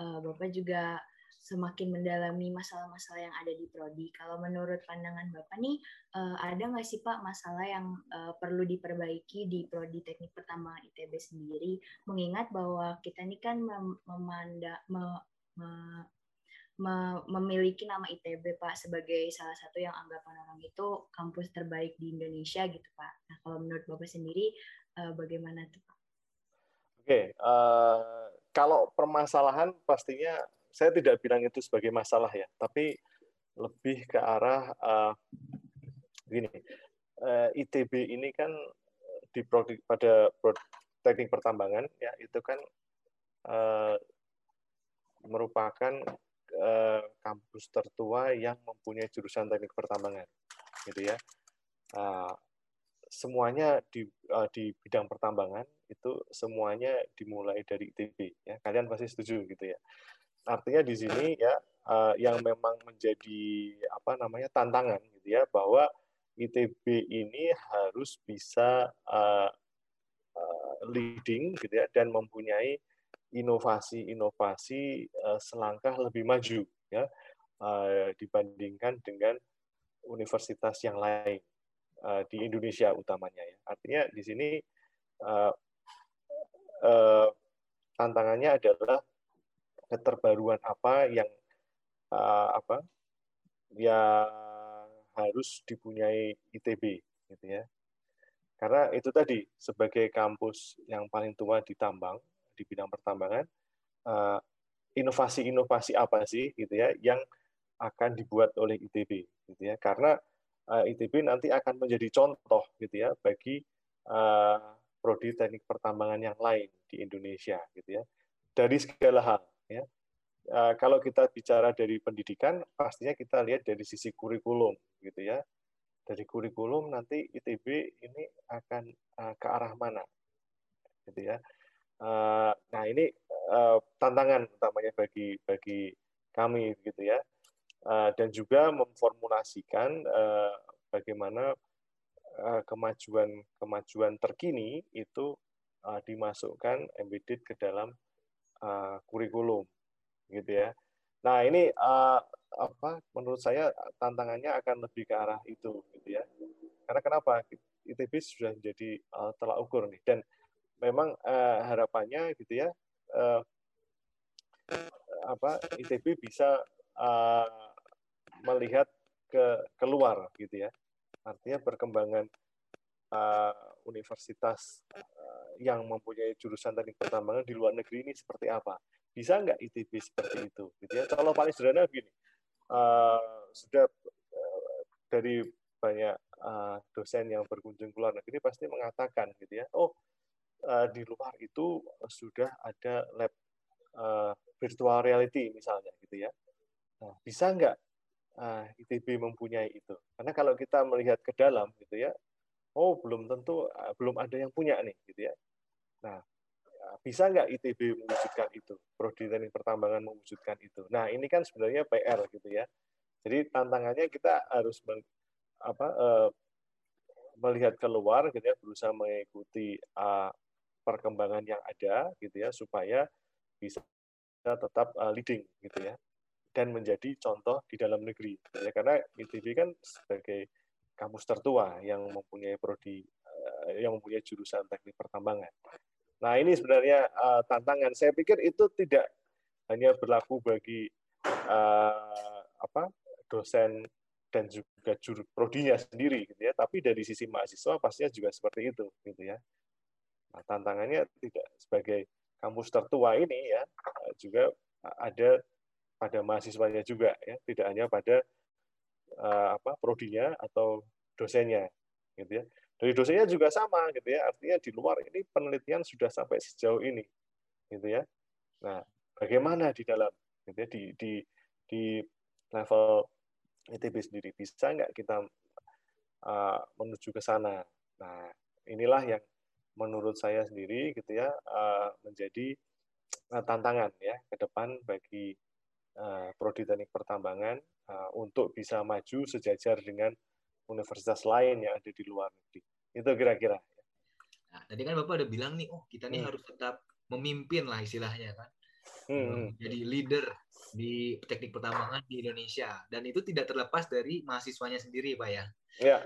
uh, Bapak juga semakin mendalami masalah-masalah yang ada di prodi. Kalau menurut pandangan Bapak nih, uh, ada nggak sih Pak masalah yang uh, perlu diperbaiki di prodi teknik pertambangan ITB sendiri? Mengingat bahwa kita ini kan mem memanda, me, me, memiliki nama ITB Pak sebagai salah satu yang anggapan orang itu kampus terbaik di Indonesia gitu Pak. Nah kalau menurut Bapak sendiri uh, bagaimana tuh Pak? Oke, okay, uh, kalau permasalahan pastinya saya tidak bilang itu sebagai masalah ya, tapi lebih ke arah uh, gini, uh, ITB ini kan di produk, pada teknik pertambangan ya itu kan uh, merupakan Eh, kampus tertua yang mempunyai jurusan teknik pertambangan, gitu ya. Uh, semuanya di uh, di bidang pertambangan itu semuanya dimulai dari ITB ya. Kalian pasti setuju gitu ya. Artinya di sini ya uh, yang memang menjadi apa namanya tantangan gitu ya bahwa ITB ini harus bisa uh, uh, leading gitu ya dan mempunyai inovasi-inovasi uh, selangkah lebih maju ya uh, dibandingkan dengan universitas yang lain uh, di Indonesia utamanya ya. Artinya di sini uh, uh, tantangannya adalah keterbaruan apa yang uh, apa yang harus dipunyai ITB gitu ya. Karena itu tadi sebagai kampus yang paling tua di tambang di bidang pertambangan inovasi-inovasi apa sih gitu ya yang akan dibuat oleh ITB gitu ya. Karena ITB nanti akan menjadi contoh gitu ya bagi uh, prodi teknik pertambangan yang lain di Indonesia gitu ya. Dari segala hal ya uh, kalau kita bicara dari pendidikan, pastinya kita lihat dari sisi kurikulum, gitu ya. Dari kurikulum nanti ITB ini akan uh, ke arah mana, gitu ya. Nah ini tantangan utamanya bagi bagi kami, gitu ya. Uh, dan juga memformulasikan uh, bagaimana kemajuan kemajuan terkini itu dimasukkan embedded ke dalam kurikulum gitu ya. Nah ini apa menurut saya tantangannya akan lebih ke arah itu gitu ya. Karena kenapa ITB sudah menjadi tolak ukur nih dan memang harapannya gitu ya apa ITB bisa uh, melihat ke keluar gitu ya. Artinya perkembangan uh, universitas uh, yang mempunyai jurusan teknik pertambangan di luar negeri ini seperti apa? Bisa nggak ITB seperti itu gitu ya? Kalau paling sederhana begini uh, sudah uh, dari banyak uh, dosen yang berkunjung ke luar negeri pasti mengatakan gitu ya oh uh, di luar itu sudah ada lab uh, virtual reality misalnya gitu ya. Nah, bisa nggak uh, ITB mempunyai itu karena kalau kita melihat ke dalam gitu ya oh belum tentu uh, belum ada yang punya nih gitu ya nah bisa nggak ITB mewujudkan itu, prodi teknik pertambangan mewujudkan itu. Nah ini kan sebenarnya PR gitu ya. Jadi tantangannya kita harus men, apa, uh, melihat keluar, gitu ya, berusaha mengikuti uh, perkembangan yang ada, gitu ya, supaya bisa tetap uh, leading, gitu ya, dan menjadi contoh di dalam negeri. Ya. Karena ITB kan sebagai kampus tertua yang mempunyai prodi uh, yang mempunyai jurusan teknik pertambangan. Nah, ini sebenarnya uh, tantangan. Saya pikir itu tidak hanya berlaku bagi uh, apa dosen dan juga juru prodinya sendiri gitu ya, tapi dari sisi mahasiswa pastinya juga seperti itu gitu ya. Nah, tantangannya tidak sebagai kampus tertua ini ya juga ada pada mahasiswanya juga ya, tidak hanya pada uh, apa prodinya atau dosennya gitu ya. Dari dosennya juga sama gitu ya. Artinya di luar ini penelitian sudah sampai sejauh ini gitu ya. Nah, bagaimana di dalam gitu ya, di di di level ITB sendiri bisa nggak kita uh, menuju ke sana. Nah, inilah yang menurut saya sendiri gitu ya uh, menjadi tantangan ya ke depan bagi prodi teknik pertambangan uh, untuk bisa maju sejajar dengan universitas lain yang ada di luar negeri. Itu kira-kira. Nah, tadi kan Bapak udah bilang nih, oh kita nih hmm. harus tetap memimpin lah istilahnya kan. Hmm. hmm. Jadi leader di teknik pertambangan di Indonesia. Dan itu tidak terlepas dari mahasiswanya sendiri, Pak ya. Iya.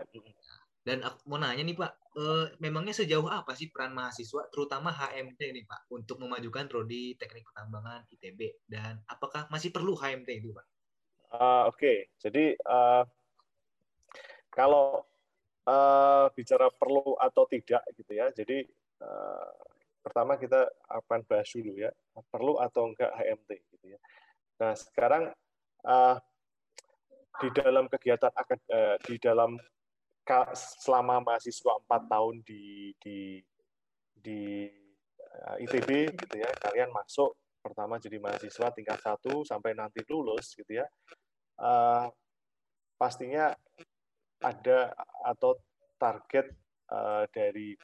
Dan aku mau nanya nih Pak, eh, memangnya sejauh apa sih peran mahasiswa, terutama HMT ini Pak, untuk memajukan prodi teknik pertambangan ITB? Dan apakah masih perlu HMT itu Pak? Uh, Oke, okay. jadi uh, kalau uh, bicara perlu atau tidak gitu ya, jadi uh, pertama kita akan bahas dulu ya, perlu atau enggak HMT gitu ya. Nah sekarang uh, di dalam kegiatan uh, di dalam selama mahasiswa empat tahun di di di ITB gitu ya, kalian masuk pertama jadi mahasiswa tingkat satu sampai nanti lulus gitu ya. Uh, pastinya ada atau target uh, dari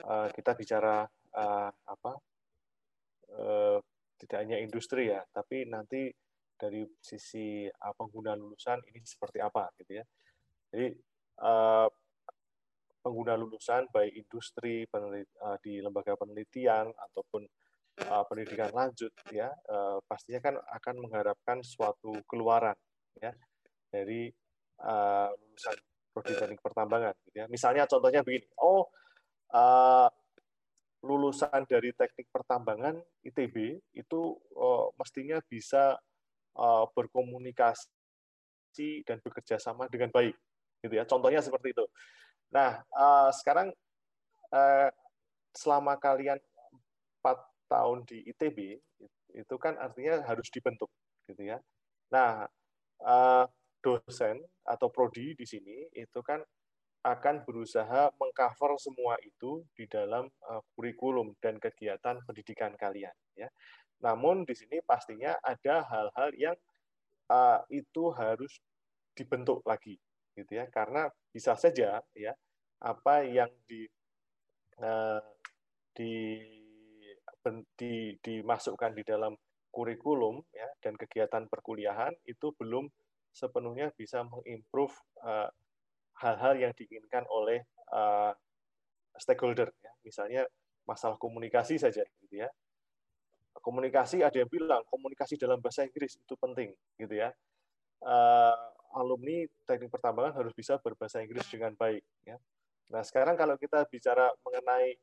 uh, kita bicara uh, apa uh, tidak hanya industri ya, tapi nanti dari sisi uh, pengguna lulusan ini seperti apa gitu ya. Jadi uh, pengguna lulusan baik industri uh, di lembaga penelitian ataupun uh, pendidikan lanjut ya pastinya kan akan mengharapkan suatu keluaran ya dari lulusan prodi teknik pertambangan gitu ya. Misalnya contohnya begini, oh lulusan dari teknik pertambangan ITB itu mestinya bisa berkomunikasi dan bekerja sama dengan baik gitu ya. Contohnya seperti itu. Nah uh, sekarang uh, selama kalian empat tahun di ITB itu kan artinya harus dibentuk gitu ya. Nah uh, dosen atau prodi di sini itu kan akan berusaha mengcover semua itu di dalam uh, kurikulum dan kegiatan pendidikan kalian ya. Namun di sini pastinya ada hal-hal yang uh, itu harus dibentuk lagi gitu ya. Karena bisa saja ya apa yang di uh, di, di dimasukkan di dalam kurikulum ya dan kegiatan perkuliahan itu belum sepenuhnya bisa mengimprove uh, hal-hal yang diinginkan oleh uh, stakeholder ya. misalnya masalah komunikasi saja gitu ya. Komunikasi ada yang bilang komunikasi dalam bahasa Inggris itu penting gitu ya. Uh, alumni teknik pertambangan harus bisa berbahasa Inggris dengan baik ya nah sekarang kalau kita bicara mengenai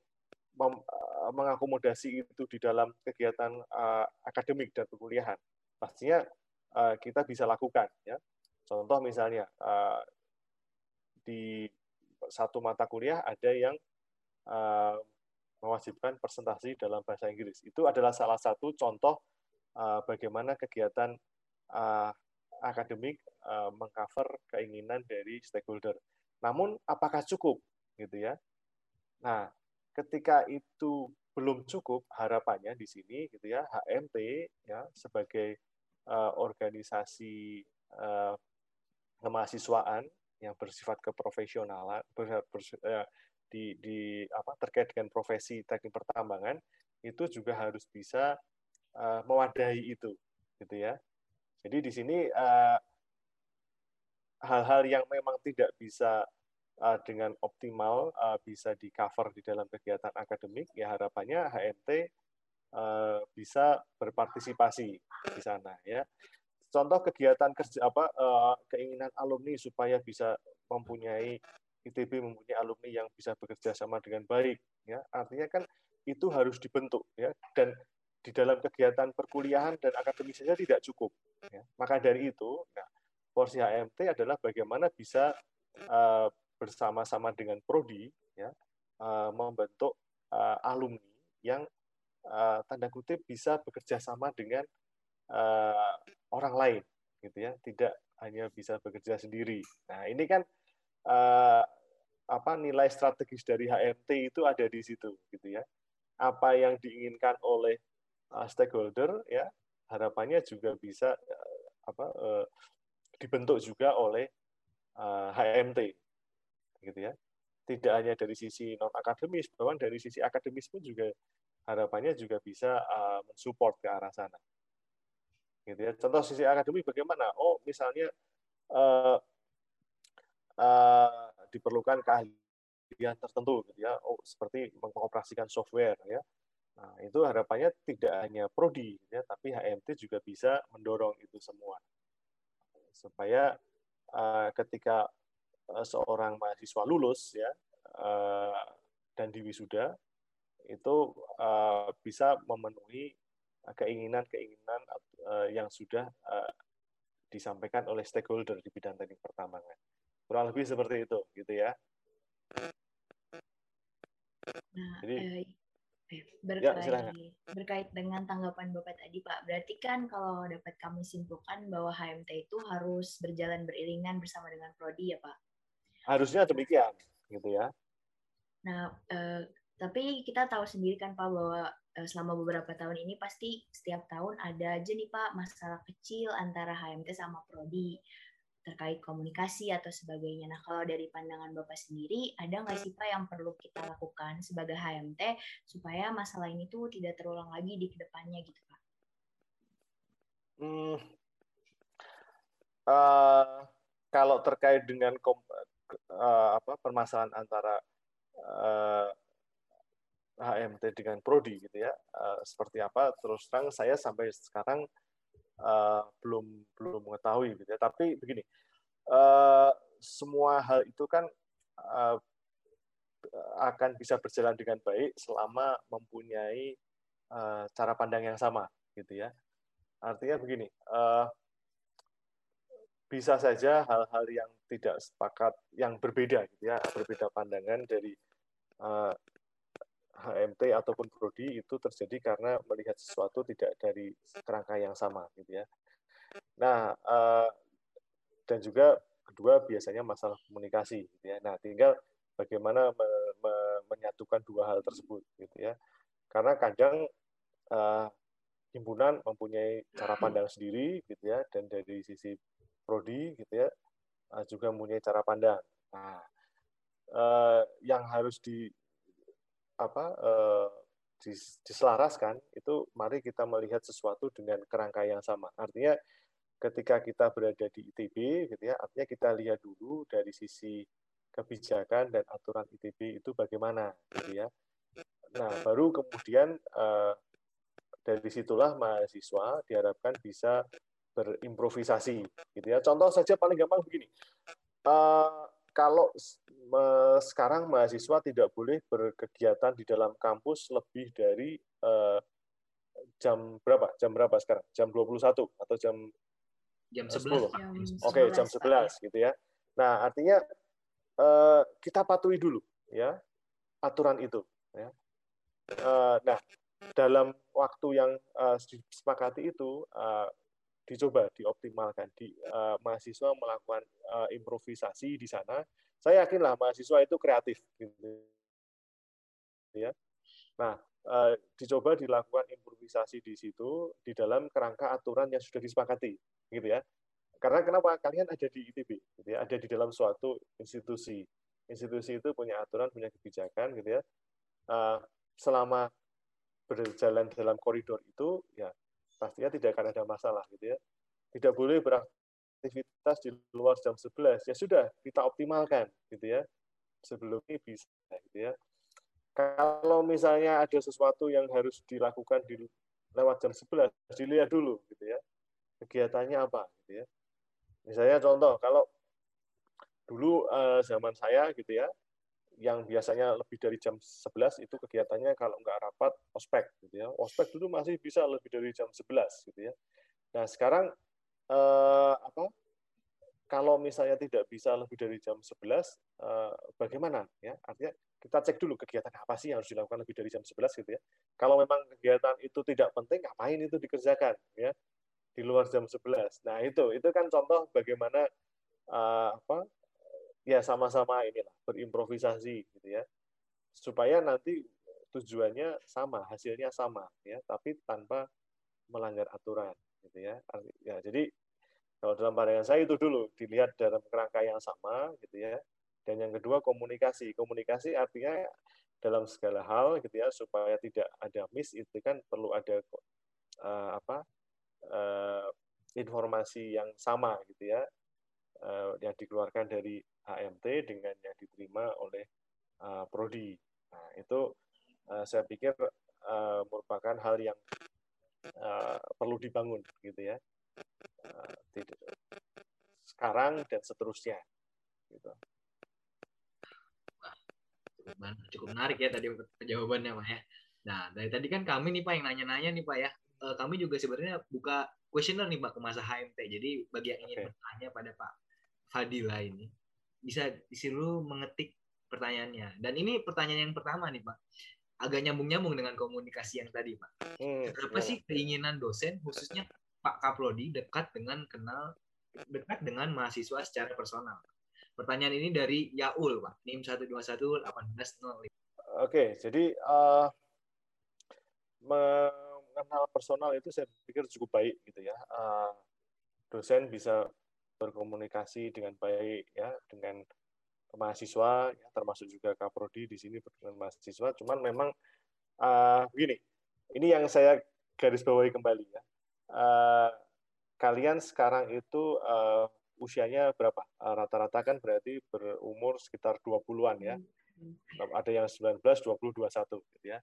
mem, uh, mengakomodasi itu di dalam kegiatan uh, akademik dan perkuliahan pastinya uh, kita bisa lakukan ya contoh misalnya uh, di satu mata kuliah ada yang uh, mewajibkan presentasi dalam bahasa Inggris. Itu adalah salah satu contoh uh, bagaimana kegiatan uh, akademik uh, mengcover keinginan dari stakeholder. Namun apakah cukup gitu ya? Nah, ketika itu belum cukup harapannya di sini gitu ya HMT ya sebagai uh, organisasi uh, kemahasiswaan yang bersifat keprofesionalan eh, di, di apa terkait dengan profesi teknik pertambangan itu juga harus bisa uh, mewadahi itu gitu ya jadi di sini hal hal-hal yang memang tidak bisa uh, dengan optimal uh, bisa di cover di dalam kegiatan akademik ya harapannya HMT uh, bisa berpartisipasi di sana ya. Contoh kegiatan kerja apa uh, keinginan alumni supaya bisa mempunyai ITB mempunyai alumni yang bisa bekerja sama dengan baik ya. Artinya kan itu harus dibentuk ya. Dan di dalam kegiatan perkuliahan dan akademis saja tidak cukup ya. maka dari itu nah, porsi HMT adalah bagaimana bisa uh, bersama-sama dengan prodi ya uh, membentuk uh, alumni yang uh, tanda kutip bisa bekerja sama dengan uh, orang lain gitu ya. Tidak hanya bisa bekerja sendiri. Nah ini kan uh, apa nilai strategis dari HMT itu ada di situ gitu ya. Apa yang diinginkan oleh uh, stakeholder ya harapannya juga bisa uh, apa uh, dibentuk juga oleh uh, HMT gitu ya. Tidak hanya dari sisi non akademis bahkan dari sisi akademis pun juga harapannya juga bisa mensupport ke arah sana. Gitu ya. Contoh sisi akademik bagaimana? Oh misalnya uh, diperlukan keahlian tertentu gitu ya. Oh seperti mengoperasikan software ya nah itu harapannya tidak hanya prodi ya tapi HMT juga bisa mendorong itu semua supaya uh, ketika uh, seorang mahasiswa lulus ya uh, dan diwisuda itu uh, bisa memenuhi keinginan-keinginan uh, yang sudah uh, disampaikan oleh stakeholder di bidang teknik pertambangan. Kurang lebih seperti itu, gitu ya. Nah, Jadi, eh, berkait, ya, berkait dengan tanggapan Bapak tadi, Pak, berarti kan kalau dapat kami simpulkan bahwa HMT itu harus berjalan beriringan bersama dengan prodi ya, Pak? Harusnya demikian, gitu ya. Nah, eh, tapi kita tahu sendiri kan Pak bahwa Eh, selama beberapa tahun ini pasti setiap tahun ada aja nih Pak masalah kecil antara HMT sama prodi terkait komunikasi atau sebagainya. Nah, kalau dari pandangan Bapak sendiri, ada nggak sih Pak yang perlu kita lakukan sebagai HMT supaya masalah ini tuh tidak terulang lagi di ke depannya gitu Pak? Hmm, uh, kalau terkait dengan kom, uh, apa permasalahan antara uh, HMT dengan prodi gitu ya uh, seperti apa terus terang saya sampai sekarang uh, belum belum mengetahui gitu ya tapi begini uh, semua hal itu kan uh, akan bisa berjalan dengan baik selama mempunyai uh, cara pandang yang sama, gitu ya. Artinya begini, uh, bisa saja hal-hal yang tidak sepakat, yang berbeda, gitu ya, berbeda pandangan dari HMT ataupun prodi itu terjadi karena melihat sesuatu tidak dari kerangka yang sama, gitu ya. Nah, uh, dan juga kedua biasanya masalah komunikasi, gitu ya. Nah, tinggal bagaimana me, me, menyatukan dua hal tersebut, gitu ya. Karena kadang uh, himpunan mempunyai cara pandang sendiri, gitu ya, dan dari sisi prodi, gitu ya, uh, juga mempunyai cara pandang. Nah, uh, yang harus di apa uh, diselaraskan itu mari kita melihat sesuatu dengan kerangka yang sama. Artinya ketika kita berada di ITB gitu ya, artinya kita lihat dulu dari sisi kebijakan dan aturan ITB itu bagaimana gitu ya. Nah, baru kemudian uh, dari situlah mahasiswa diharapkan bisa berimprovisasi gitu ya. Contoh saja paling gampang begini. Uh, kalau sekarang mahasiswa tidak boleh berkegiatan di dalam kampus lebih dari uh, jam berapa? Jam berapa sekarang? Jam 21 atau jam jam 11. Oke, okay, jam 11 gitu ya. Nah, artinya uh, kita patuhi dulu ya aturan itu ya. Nah, dalam waktu yang disepakati itu dicoba dioptimalkan di uh, mahasiswa melakukan uh, improvisasi di sana. Saya yakinlah mahasiswa itu kreatif gitu. Ya. Nah, uh, dicoba dilakukan improvisasi di situ di dalam kerangka aturan yang sudah disepakati gitu ya. Karena kenapa? Kalian ada di ITB, gitu ya, ada di dalam suatu institusi. Institusi itu punya aturan, punya kebijakan, gitu ya. Uh, selama berjalan dalam koridor itu, ya pastinya tidak akan ada masalah, gitu ya. Tidak boleh beraktivitas di luar jam 11. Ya sudah, kita optimalkan, gitu ya. Sebelum ini bisa, gitu ya. Kalau misalnya ada sesuatu yang harus dilakukan di lewat jam 11, dilihat dulu, gitu ya kegiatannya apa gitu ya. Misalnya contoh kalau dulu uh, zaman saya gitu ya, yang biasanya lebih dari jam 11 itu kegiatannya kalau nggak rapat ospek gitu ya. Ospek dulu masih bisa lebih dari jam 11 gitu ya. Nah, sekarang uh, apa? Kalau misalnya tidak bisa lebih dari jam 11, uh, eh, bagaimana ya? Artinya kita cek dulu kegiatan apa sih yang harus dilakukan lebih dari jam 11 gitu ya. Kalau memang kegiatan itu tidak penting, ngapain itu dikerjakan ya? di luar jam 11. Nah, itu itu kan contoh bagaimana uh, apa ya sama-sama inilah berimprovisasi gitu ya. Supaya nanti tujuannya sama, hasilnya sama ya, tapi tanpa melanggar aturan gitu ya. Ya, jadi kalau dalam pandangan saya itu dulu dilihat dalam kerangka yang sama gitu ya. Dan yang kedua komunikasi. Komunikasi artinya dalam segala hal gitu ya supaya tidak ada miss itu kan perlu ada uh, apa uh, informasi yang sama gitu ya uh, yang dikeluarkan dari HMT dengan yang diterima oleh uh, prodi. Nah, itu uh, saya pikir uh, merupakan hal yang uh, perlu dibangun gitu ya. Tidak, sekarang dan seterusnya gitu. cukup menarik ya tadi jawabannya Pak ya. Nah, dari tadi kan kami nih Pak yang nanya-nanya nih Pak ya uh, kami juga sebenarnya buka kuesioner nih Pak ke masa HMT. Jadi bagi yang ingin okay. bertanya pada Pak Fadila ini bisa disuruh mengetik pertanyaannya. Dan ini pertanyaan yang pertama nih Pak. Agak nyambung-nyambung dengan komunikasi yang tadi Pak. Hmm, Berapa hmm. sih keinginan dosen khususnya Pak Kaprodi dekat dengan kenal dekat dengan mahasiswa secara personal? Pertanyaan ini dari Yaul Pak, NIM 121 Oke, jadi uh, mengenal personal itu saya pikir cukup baik gitu ya. Uh, dosen bisa berkomunikasi dengan baik ya dengan mahasiswa ya, termasuk juga kaprodi di sini dengan mahasiswa cuman memang uh, begini ini yang saya garis bawahi kembali ya uh, kalian sekarang itu uh, usianya berapa rata-rata uh, kan berarti berumur sekitar 20-an ya hmm. ada yang 19 20 21 gitu ya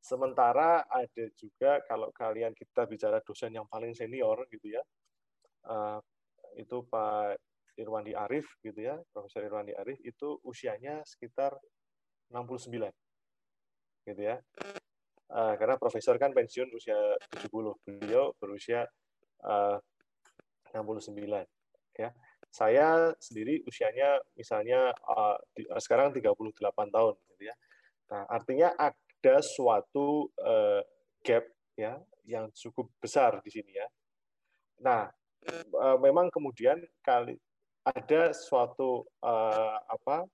Sementara ada juga kalau kalian kita bicara dosen yang paling senior gitu ya, uh, itu Pak Irwandi Arif gitu ya, Profesor Irwandi Arif itu usianya sekitar 69. Gitu ya. Uh, karena profesor kan pensiun usia 70, beliau berusia uh, 69 ya. Saya sendiri usianya misalnya uh, di, uh, sekarang 38 tahun gitu ya. Nah, artinya ada suatu uh, gap ya yang cukup besar di sini ya. Nah, uh, memang kemudian kali ada suatu uh, apa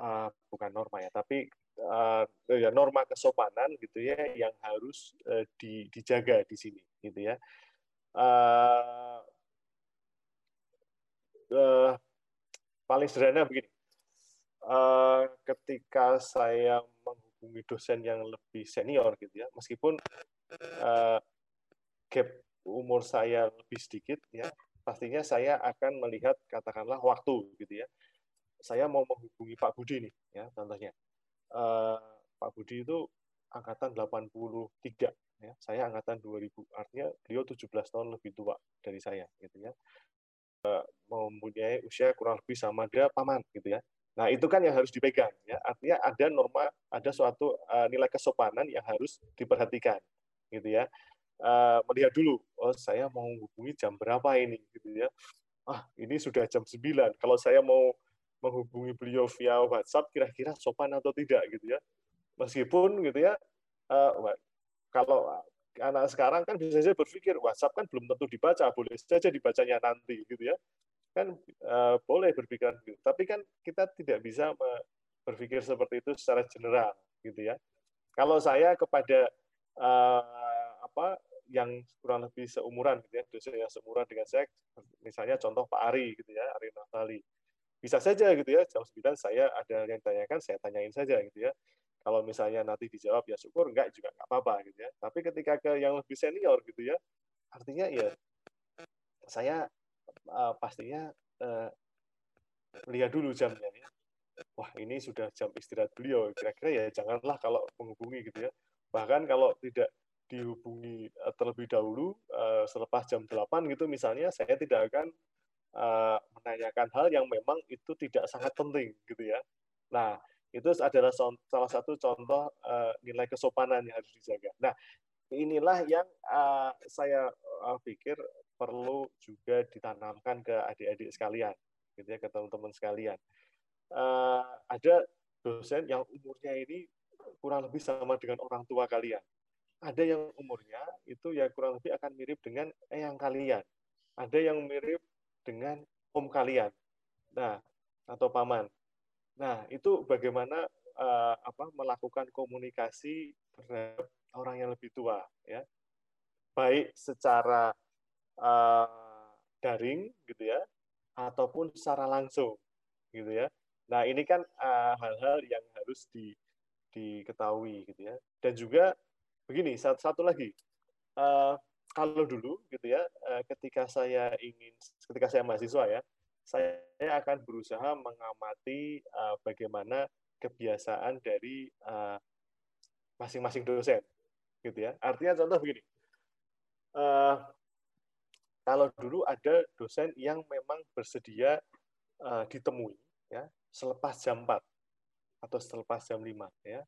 uh, bukan norma ya, tapi uh, ya norma kesopanan gitu ya yang harus uh, di, dijaga di sini gitu ya. Uh, uh, paling sederhana begini. Uh, ketika saya menghubungi dosen yang lebih senior gitu ya, meskipun uh, gap umur saya lebih sedikit ya, pastinya saya akan melihat katakanlah waktu gitu ya. Saya mau menghubungi Pak Budi nih ya, contohnya. Uh, Pak Budi itu angkatan 83 ya. Saya angkatan 2000. Artinya beliau 17 tahun lebih tua dari saya gitu ya mempunyai usia kurang lebih sama dia paman gitu ya. Nah, itu kan yang harus dipegang ya. Artinya ada norma, ada suatu uh, nilai kesopanan yang harus diperhatikan gitu ya. Uh, melihat dulu, oh saya mau menghubungi jam berapa ini gitu ya. Ah, ini sudah jam 9. Kalau saya mau menghubungi beliau via WhatsApp kira-kira sopan atau tidak gitu ya. Meskipun gitu ya uh, kalau anak sekarang kan bisa saja berpikir WhatsApp kan belum tentu dibaca, boleh saja dibacanya nanti gitu ya. Kan uh, boleh berpikir gitu. Tapi kan kita tidak bisa berpikir seperti itu secara general gitu ya. Kalau saya kepada uh, apa yang kurang lebih seumuran gitu ya, dosen yang seumuran dengan saya, misalnya contoh Pak Ari gitu ya, Ari Naftali. Bisa saja gitu ya, jam 9 saya ada yang tanyakan, saya tanyain saja gitu ya kalau misalnya nanti dijawab ya syukur, enggak juga enggak apa-apa gitu ya. Tapi ketika ke yang lebih senior gitu ya, artinya ya saya uh, pastinya uh, lihat dulu jamnya ya. Wah ini sudah jam istirahat beliau, kira-kira ya janganlah kalau menghubungi gitu ya. Bahkan kalau tidak dihubungi uh, terlebih dahulu uh, selepas jam 8 gitu misalnya, saya tidak akan uh, menanyakan hal yang memang itu tidak sangat penting gitu ya. Nah, itu adalah salah satu contoh uh, nilai kesopanan yang harus dijaga. Nah, inilah yang uh, saya uh, pikir perlu juga ditanamkan ke adik-adik sekalian, gitu ya, ke teman-teman sekalian. Uh, ada dosen yang umurnya ini kurang lebih sama dengan orang tua kalian. Ada yang umurnya itu ya kurang lebih akan mirip dengan eyang kalian. Ada yang mirip dengan om kalian. Nah, atau paman. Nah, itu bagaimana uh, apa melakukan komunikasi terhadap orang yang lebih tua ya. Baik secara uh, daring gitu ya ataupun secara langsung gitu ya. Nah, ini kan hal-hal uh, yang harus di, diketahui gitu ya. Dan juga begini, satu, satu lagi. Uh, kalau dulu gitu ya, uh, ketika saya ingin ketika saya mahasiswa ya, saya akan berusaha mengamati uh, bagaimana kebiasaan dari uh, masing-masing dosen, gitu ya. Artinya contoh begini, uh, kalau dulu ada dosen yang memang bersedia uh, ditemui, ya, selepas jam 4 atau selepas jam 5, ya,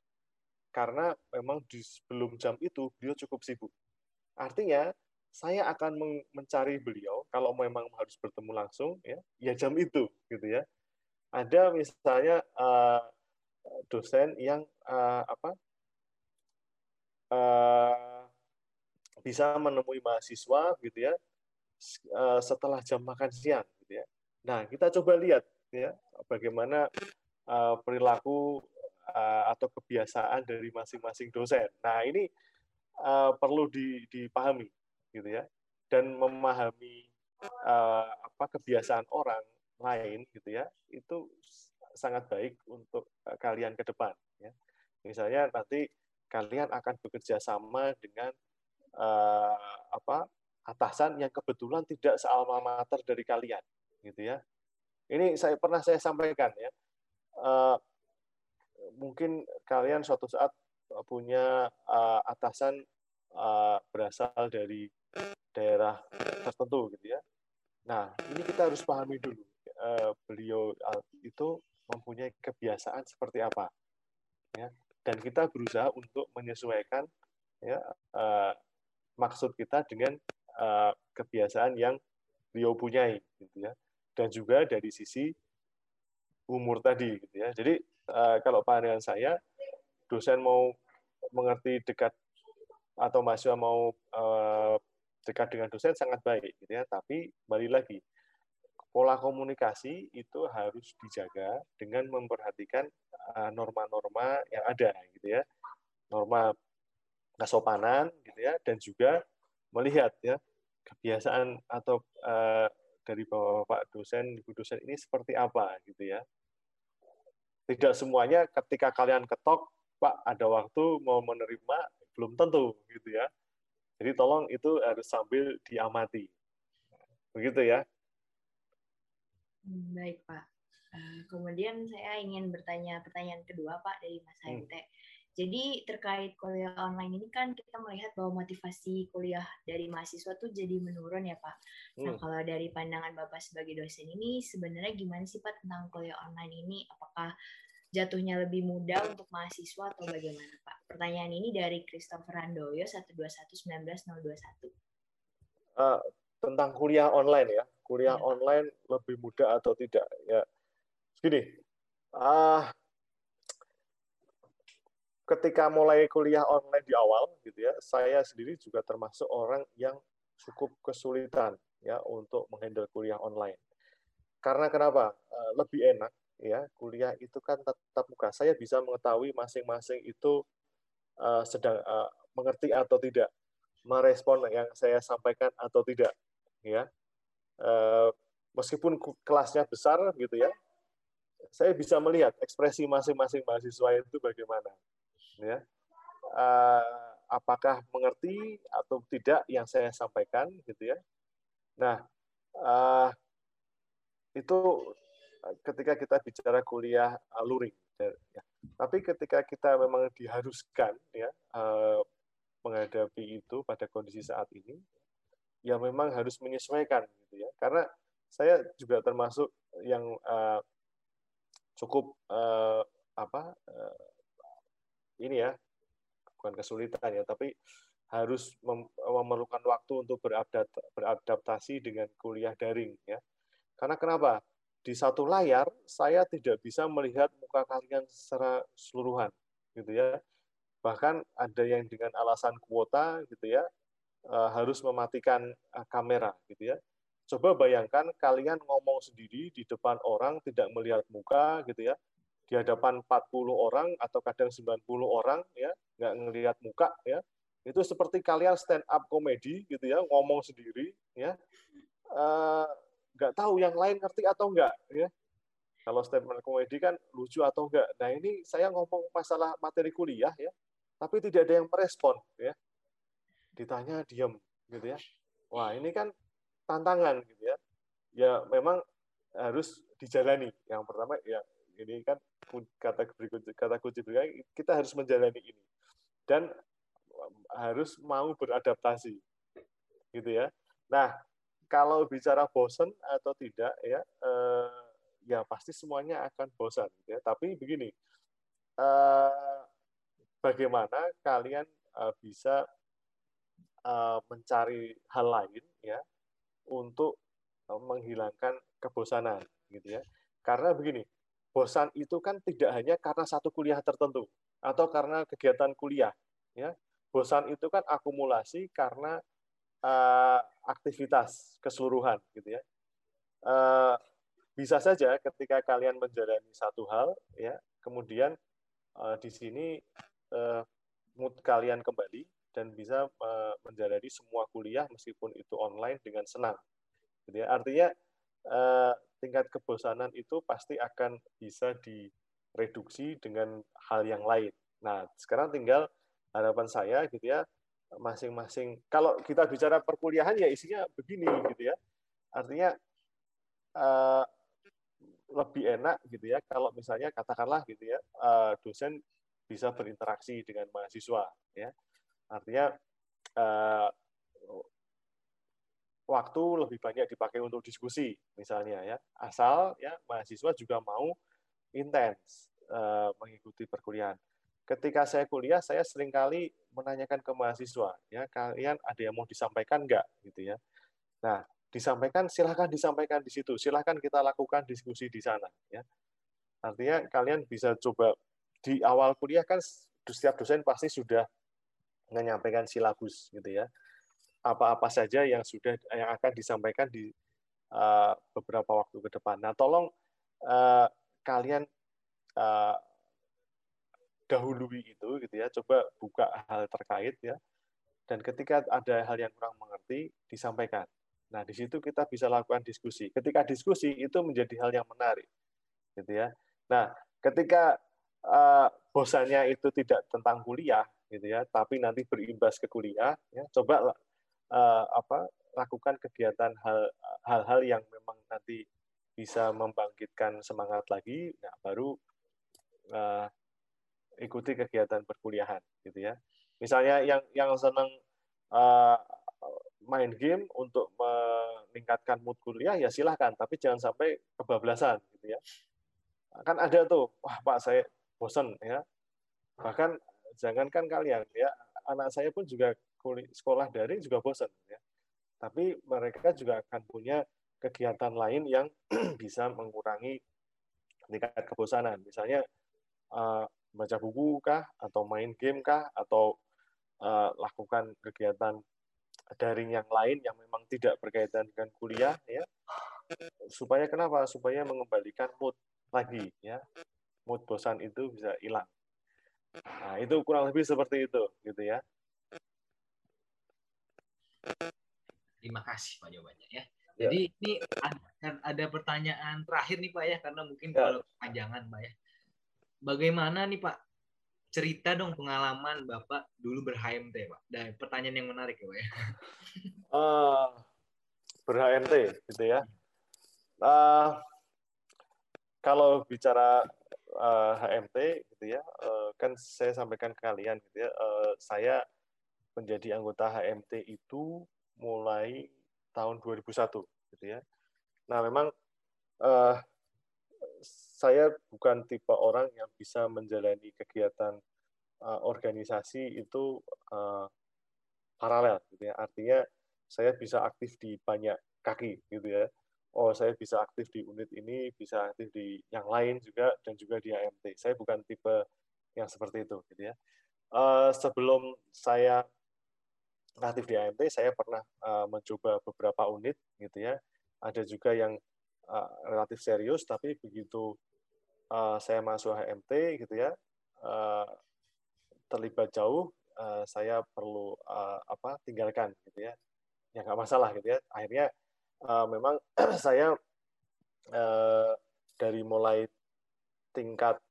karena memang di sebelum jam itu beliau cukup sibuk. Artinya saya akan mencari beliau kalau memang harus bertemu langsung ya ya jam itu gitu ya. Ada misalnya uh, dosen yang uh, apa uh, bisa menemui mahasiswa gitu ya uh, setelah jam makan siang gitu ya. Nah kita coba lihat ya bagaimana uh, perilaku uh, atau kebiasaan dari masing-masing dosen. Nah ini uh, perlu dipahami gitu ya. Dan memahami uh, apa kebiasaan orang lain gitu ya itu sangat baik untuk uh, kalian ke depan ya. Misalnya nanti kalian akan bekerja sama dengan uh, apa atasan yang kebetulan tidak sealma mater dari kalian gitu ya. Ini saya pernah saya sampaikan ya. Uh, mungkin kalian suatu saat punya uh, atasan uh, berasal dari daerah tertentu gitu ya. Nah, ini kita harus pahami dulu uh, beliau itu mempunyai kebiasaan seperti apa ya. Dan kita berusaha untuk menyesuaikan ya uh, maksud kita dengan uh, kebiasaan yang beliau punyai gitu ya. Dan juga dari sisi umur tadi gitu ya. Jadi uh, kalau pandangan saya dosen mau mengerti dekat atau mahasiswa mau uh, dekat dengan dosen sangat baik gitu ya. Tapi balik lagi pola komunikasi itu harus dijaga dengan memperhatikan eh, norma-norma yang ada gitu ya. Norma kesopanan gitu ya dan juga melihat ya kebiasaan atau uh, dari bapak dosen ibu dosen ini seperti apa gitu ya. Tidak semuanya ketika kalian ketok pak ada waktu mau menerima belum tentu gitu ya jadi tolong itu harus sambil diamati begitu ya Hmm, baik Pak. Uh, kemudian saya ingin bertanya pertanyaan kedua Pak dari Mas HMT. Hmm. Jadi terkait kuliah online ini kan kita melihat bahwa motivasi kuliah dari mahasiswa tuh jadi menurun ya Pak. Nah, hmm. Nah kalau dari pandangan Bapak sebagai dosen ini sebenarnya gimana sih Pak tentang kuliah online ini? Apakah jatuhnya lebih mudah untuk mahasiswa atau bagaimana Pak? Pertanyaan ini dari Christopher Randoyo 121 Uh, tentang kuliah online ya. Kuliah iya. online lebih mudah atau tidak? Ya gini. Ah ketika mulai kuliah online di awal gitu ya saya sendiri juga termasuk orang yang cukup kesulitan ya untuk menghandle kuliah online. Karena kenapa? Eh, lebih enak ya kuliah itu kan tetap muka saya bisa mengetahui masing-masing itu uh, sedang uh, mengerti atau tidak merespon yang saya sampaikan atau tidak ya Eh, meskipun kelasnya besar gitu ya, saya bisa melihat ekspresi masing-masing mahasiswa itu bagaimana, ya. Eh, apakah mengerti atau tidak yang saya sampaikan, gitu ya. Nah, eh, itu ketika kita bicara kuliah luring, ya. Tapi ketika kita memang diharuskan ya menghadapi itu pada kondisi saat ini, ya memang harus menyesuaikan gitu ya. Karena saya juga termasuk yang uh, cukup uh, apa uh, ini ya bukan kesulitan ya tapi harus mem memerlukan waktu untuk beradaptasi dengan kuliah daring ya. Karena kenapa di satu layar saya tidak bisa melihat muka kalian secara seluruhan gitu ya bahkan ada yang dengan alasan kuota gitu ya uh, harus mematikan uh, kamera gitu ya. Coba bayangkan kalian ngomong sendiri di depan orang tidak melihat muka gitu ya. Di hadapan 40 orang atau kadang 90 orang ya, nggak ngelihat muka ya. Itu seperti kalian stand up komedi gitu ya, ngomong sendiri ya. Uh, nggak tahu yang lain ngerti atau enggak ya. Kalau statement komedi kan lucu atau enggak. Nah, ini saya ngomong masalah materi kuliah ya, tapi tidak ada yang merespon ya. Ditanya diam gitu ya. Wah ini kan tantangan gitu ya. Ya memang harus dijalani. Yang pertama ya ini kan kata berikut kata kunci berikutnya kita harus menjalani ini. Dan harus mau beradaptasi gitu ya. Nah kalau bicara bosan atau tidak ya eh, ya pasti semuanya akan bosan ya tapi begini eh, bagaimana kalian eh, bisa uh, mencari hal lain ya untuk uh, menghilangkan kebosanan gitu ya. Karena begini, bosan itu kan tidak hanya karena satu kuliah tertentu atau karena kegiatan kuliah ya. Bosan itu kan akumulasi karena uh, aktivitas keseluruhan gitu ya. Uh, bisa saja ketika kalian menjalani satu hal ya, kemudian uh, di sini uh, mood kalian kembali dan bisa uh, menjalani semua kuliah meskipun itu online dengan senang. Jadi artinya uh, tingkat kebosanan itu pasti akan bisa direduksi dengan hal yang lain. Nah, sekarang tinggal harapan saya gitu ya masing-masing kalau kita bicara perkuliahan ya isinya begini gitu ya artinya uh, lebih enak gitu ya kalau misalnya katakanlah gitu ya uh, dosen bisa berinteraksi dengan mahasiswa ya Artinya uh, waktu lebih banyak dipakai untuk diskusi misalnya ya. Asal ya mahasiswa juga mau intens uh, mengikuti perkuliahan. Ketika saya kuliah saya sering kali menanyakan ke mahasiswa ya kalian ada yang mau disampaikan nggak? Gitu ya. Nah disampaikan silahkan disampaikan di situ silahkan kita lakukan diskusi di sana ya. Artinya kalian bisa coba di awal kuliah kan setiap dosen pasti sudah menyampaikan silabus gitu ya. Apa-apa saja yang sudah yang akan disampaikan di uh, beberapa waktu ke depan. Nah, tolong uh, kalian uh, dahului itu gitu ya coba buka hal terkait ya. Dan ketika ada hal yang kurang mengerti disampaikan. Nah di situ kita bisa lakukan diskusi. Ketika diskusi itu menjadi hal yang menarik gitu ya. Nah ketika uh, bosannya itu tidak tentang kuliah gitu ya tapi nanti berimbas ke kuliah ya coba uh, apa lakukan kegiatan hal hal-hal yang memang nanti bisa membangkitkan semangat lagi. Nah baru uh, ikuti kegiatan perkuliahan gitu ya. Misalnya yang yang senang uh, main game untuk meningkatkan mood kuliah ya silahkan, tapi jangan sampai kebablasan gitu ya. Kan ada tuh, wah Pak saya bosan ya. Bahkan jangankan kalian ya, anak saya pun juga kuliah, sekolah daring juga bosan ya. Tapi mereka juga akan punya kegiatan lain yang bisa mengurangi tingkat kebosanan. Misalnya uh, baca buku kah atau main game kah atau uh, lakukan kegiatan daring yang lain yang memang tidak berkaitan dengan kuliah ya supaya kenapa supaya mengembalikan mood lagi ya mood bosan itu bisa hilang nah itu kurang lebih seperti itu gitu ya terima kasih pak jawabannya ya, ya. jadi ya. ini ada, ada pertanyaan terakhir nih pak ya karena mungkin ya. kalau panjangan pak ya bagaimana nih Pak cerita dong pengalaman Bapak dulu ber-HMT Pak. Dan pertanyaan yang menarik ya Pak ya. Uh, ber-HMT gitu ya. Uh, kalau bicara uh, eh, HMT gitu ya, uh, kan saya sampaikan ke kalian gitu ya, uh, saya menjadi anggota HMT itu mulai tahun 2001 gitu ya. Nah, memang uh, saya bukan tipe orang yang bisa menjalani kegiatan uh, organisasi itu uh, paralel gitu ya. Artinya saya bisa aktif di banyak kaki gitu ya. Oh, saya bisa aktif di unit ini, bisa aktif di yang lain juga dan juga di AMT. Saya bukan tipe yang seperti itu gitu ya. Uh, sebelum saya aktif di AMT, saya pernah uh, mencoba beberapa unit gitu ya. Ada juga yang uh, relatif serius, tapi begitu uh, saya masuk HMT gitu ya. Uh, terlibat jauh uh, saya perlu apa tinggalkan gitu ya. Ya nggak masalah gitu ya. Akhirnya memang saya dari mulai tingkat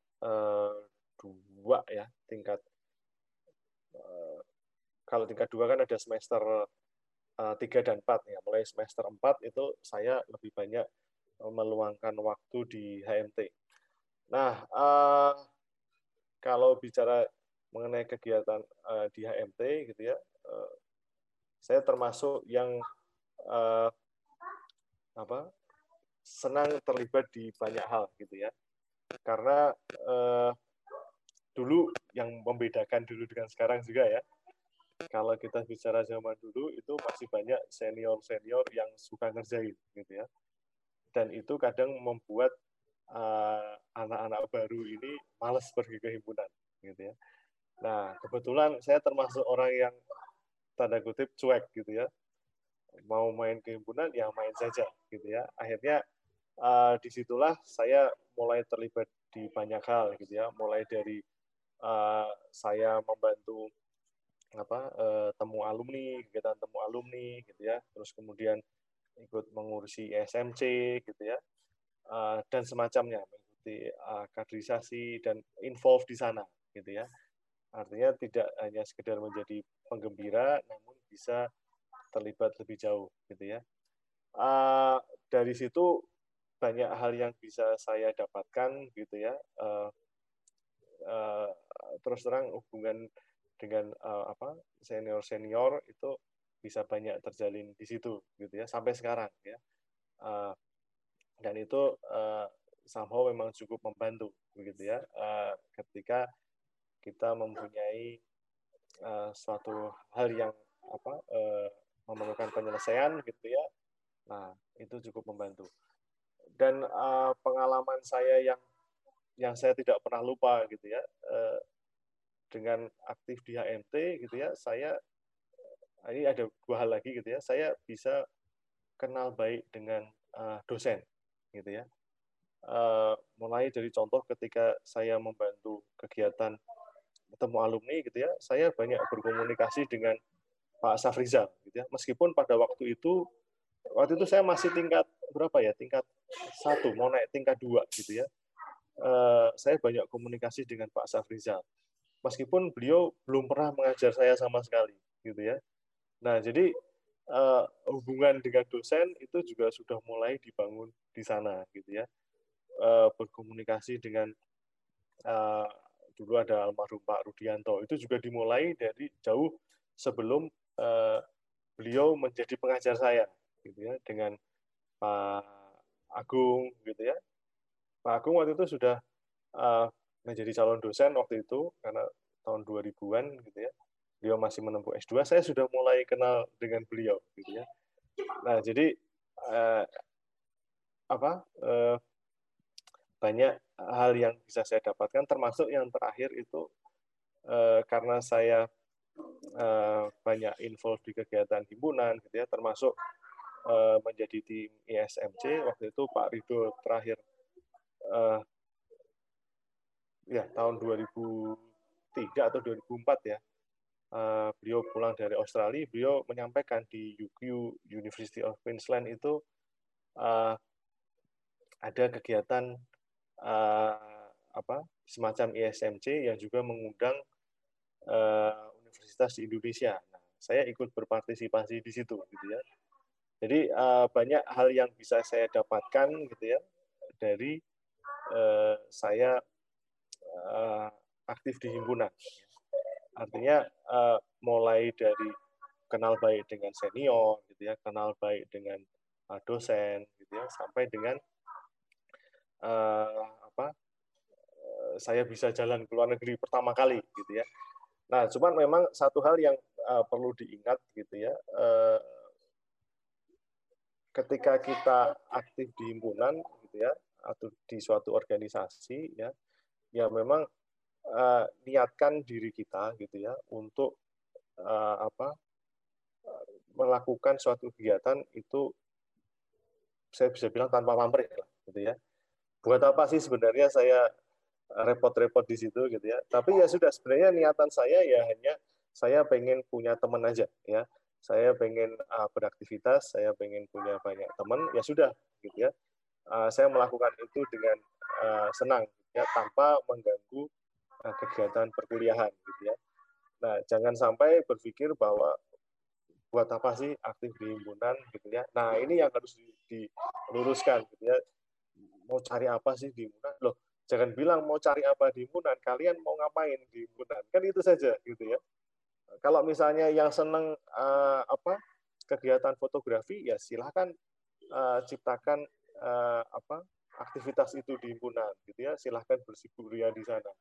dua ya tingkat kalau tingkat dua kan ada semester tiga dan empat ya. Mulai semester empat itu saya lebih banyak meluangkan waktu di HMT Nah, uh, kalau bicara mengenai kegiatan uh, di HMT gitu ya, uh, saya termasuk yang uh, apa senang terlibat di banyak hal gitu ya, karena uh, dulu yang membedakan dulu dengan sekarang juga ya, kalau kita bicara zaman dulu itu masih banyak senior senior yang suka ngerjain gitu ya, dan itu kadang membuat eh, anak-anak baru ini males pergi ke himpunan gitu ya. Nah, kebetulan saya termasuk orang yang tanda kutip cuek gitu ya. Mau main ke himpunan ya main saja gitu ya. Akhirnya uh, di situlah saya mulai terlibat di banyak hal gitu ya. Mulai dari uh, saya membantu apa uh, temu alumni, kegiatan temu alumni gitu ya. Terus kemudian ikut mengurusi SMC gitu ya uh, dan semacamnya mengikuti uh, kaderisasi dan involve di sana gitu ya. Artinya tidak hanya sekedar menjadi penggembira namun bisa terlibat lebih jauh gitu ya. Uh, dari situ banyak hal yang bisa saya dapatkan gitu ya. Uh, uh, terus terang hubungan dengan uh, apa senior senior itu bisa banyak terjalin di situ gitu ya sampai sekarang ya. Uh, dan itu uh, somehow memang cukup membantu begitu ya uh, ketika kita mempunyai uh, suatu hal yang apa uh, memerlukan penyelesaian gitu ya. Nah, itu cukup membantu. Dan uh, pengalaman saya yang yang saya tidak pernah lupa gitu ya, uh, dengan aktif di HMT gitu ya, saya ini ada dua hal lagi gitu ya, saya bisa kenal baik dengan uh, dosen gitu ya. Uh, mulai dari contoh ketika saya membantu kegiatan ketemu alumni gitu ya, saya banyak berkomunikasi dengan Pak Safrizal gitu ya. Meskipun pada waktu itu waktu itu saya masih tingkat berapa ya? Tingkat satu, mau naik tingkat dua gitu ya. Uh, saya banyak komunikasi dengan Pak Safrizal. Meskipun beliau belum pernah mengajar saya sama sekali gitu ya. Nah, jadi uh, hubungan dengan dosen itu juga sudah mulai dibangun di sana gitu ya. Uh, berkomunikasi dengan uh, dulu ada almarhum Pak Rudianto. Itu juga dimulai dari jauh sebelum uh, beliau menjadi pengajar saya gitu ya dengan Pak Agung gitu ya. Pak Agung waktu itu sudah menjadi calon dosen waktu itu karena tahun 2000-an gitu ya. Beliau masih menempuh S2 saya sudah mulai kenal dengan beliau gitu ya. Nah jadi apa uh, banyak hal yang bisa saya dapatkan termasuk yang terakhir itu uh, karena saya uh, banyak involve di kegiatan himpunan gitu ya termasuk uh, menjadi tim ISMC waktu itu Pak Rido terakhir uh, ya tahun 2003 atau 2004 ya uh, beliau pulang dari Australia beliau menyampaikan di UQ University of Queensland itu uh, ada kegiatan uh, apa semacam ISMC yang juga mengundang uh, universitas di Indonesia. Nah, saya ikut berpartisipasi di situ, gitu ya. Jadi uh, banyak hal yang bisa saya dapatkan, gitu ya, dari uh, saya uh, aktif di himpunan. Artinya uh, mulai dari kenal baik dengan senior, gitu ya, kenal baik dengan dosen, gitu ya, sampai dengan uh, apa? saya bisa jalan ke luar negeri pertama kali, gitu ya Nah, cuman memang satu hal yang uh, perlu diingat gitu ya, uh, ketika kita aktif di himpunan gitu ya atau di suatu organisasi ya, ya memang uh, niatkan diri kita gitu ya untuk uh, apa melakukan suatu kegiatan itu saya bisa bilang tanpa pamrih lah gitu ya. Buat apa sih sebenarnya saya repot-repot di situ gitu ya. Tapi ya sudah sebenarnya niatan saya ya hanya saya pengen punya teman aja ya. Saya pengen uh, beraktivitas, saya pengen punya banyak teman, ya sudah gitu ya. Uh, saya melakukan itu dengan uh, senang ya tanpa mengganggu uh, kegiatan perkuliahan gitu ya. Nah, jangan sampai berpikir bahwa buat apa sih aktif di himpunan gitu ya. Nah, ini yang harus diluruskan gitu ya. Mau cari apa sih di himpunan? Loh, Jangan bilang mau cari apa di himpunan, kalian mau ngapain di himpunan. Kan itu saja gitu ya. Kalau misalnya yang senang uh, apa kegiatan fotografi ya silahkan uh, ciptakan uh, apa aktivitas itu di himpunan gitu ya. Silahkan bersibuk ria di sana.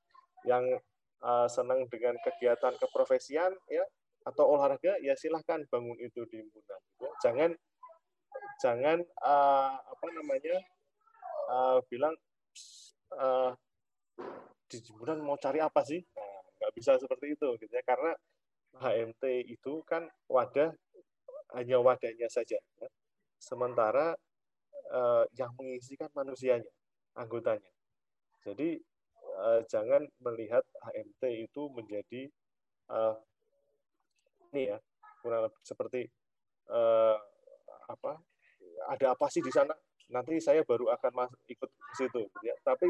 Yang uh, senang dengan kegiatan keprofesian ya atau olahraga ya silahkan bangun itu di himpunan. Gitu ya. Jangan jangan uh, apa namanya uh, bilang uh, di Jemberan mau cari apa sih? Nah, nggak bisa seperti itu, gitu ya. Karena HMT itu kan wadah hanya wadahnya saja. Ya. Sementara uh, yang mengisi kan manusianya, anggotanya. Jadi uh, jangan melihat HMT itu menjadi uh, ini ya kurang lebih seperti uh, apa ada apa sih di sana nanti saya baru akan masuk ikut ke situ gitu ya. Tapi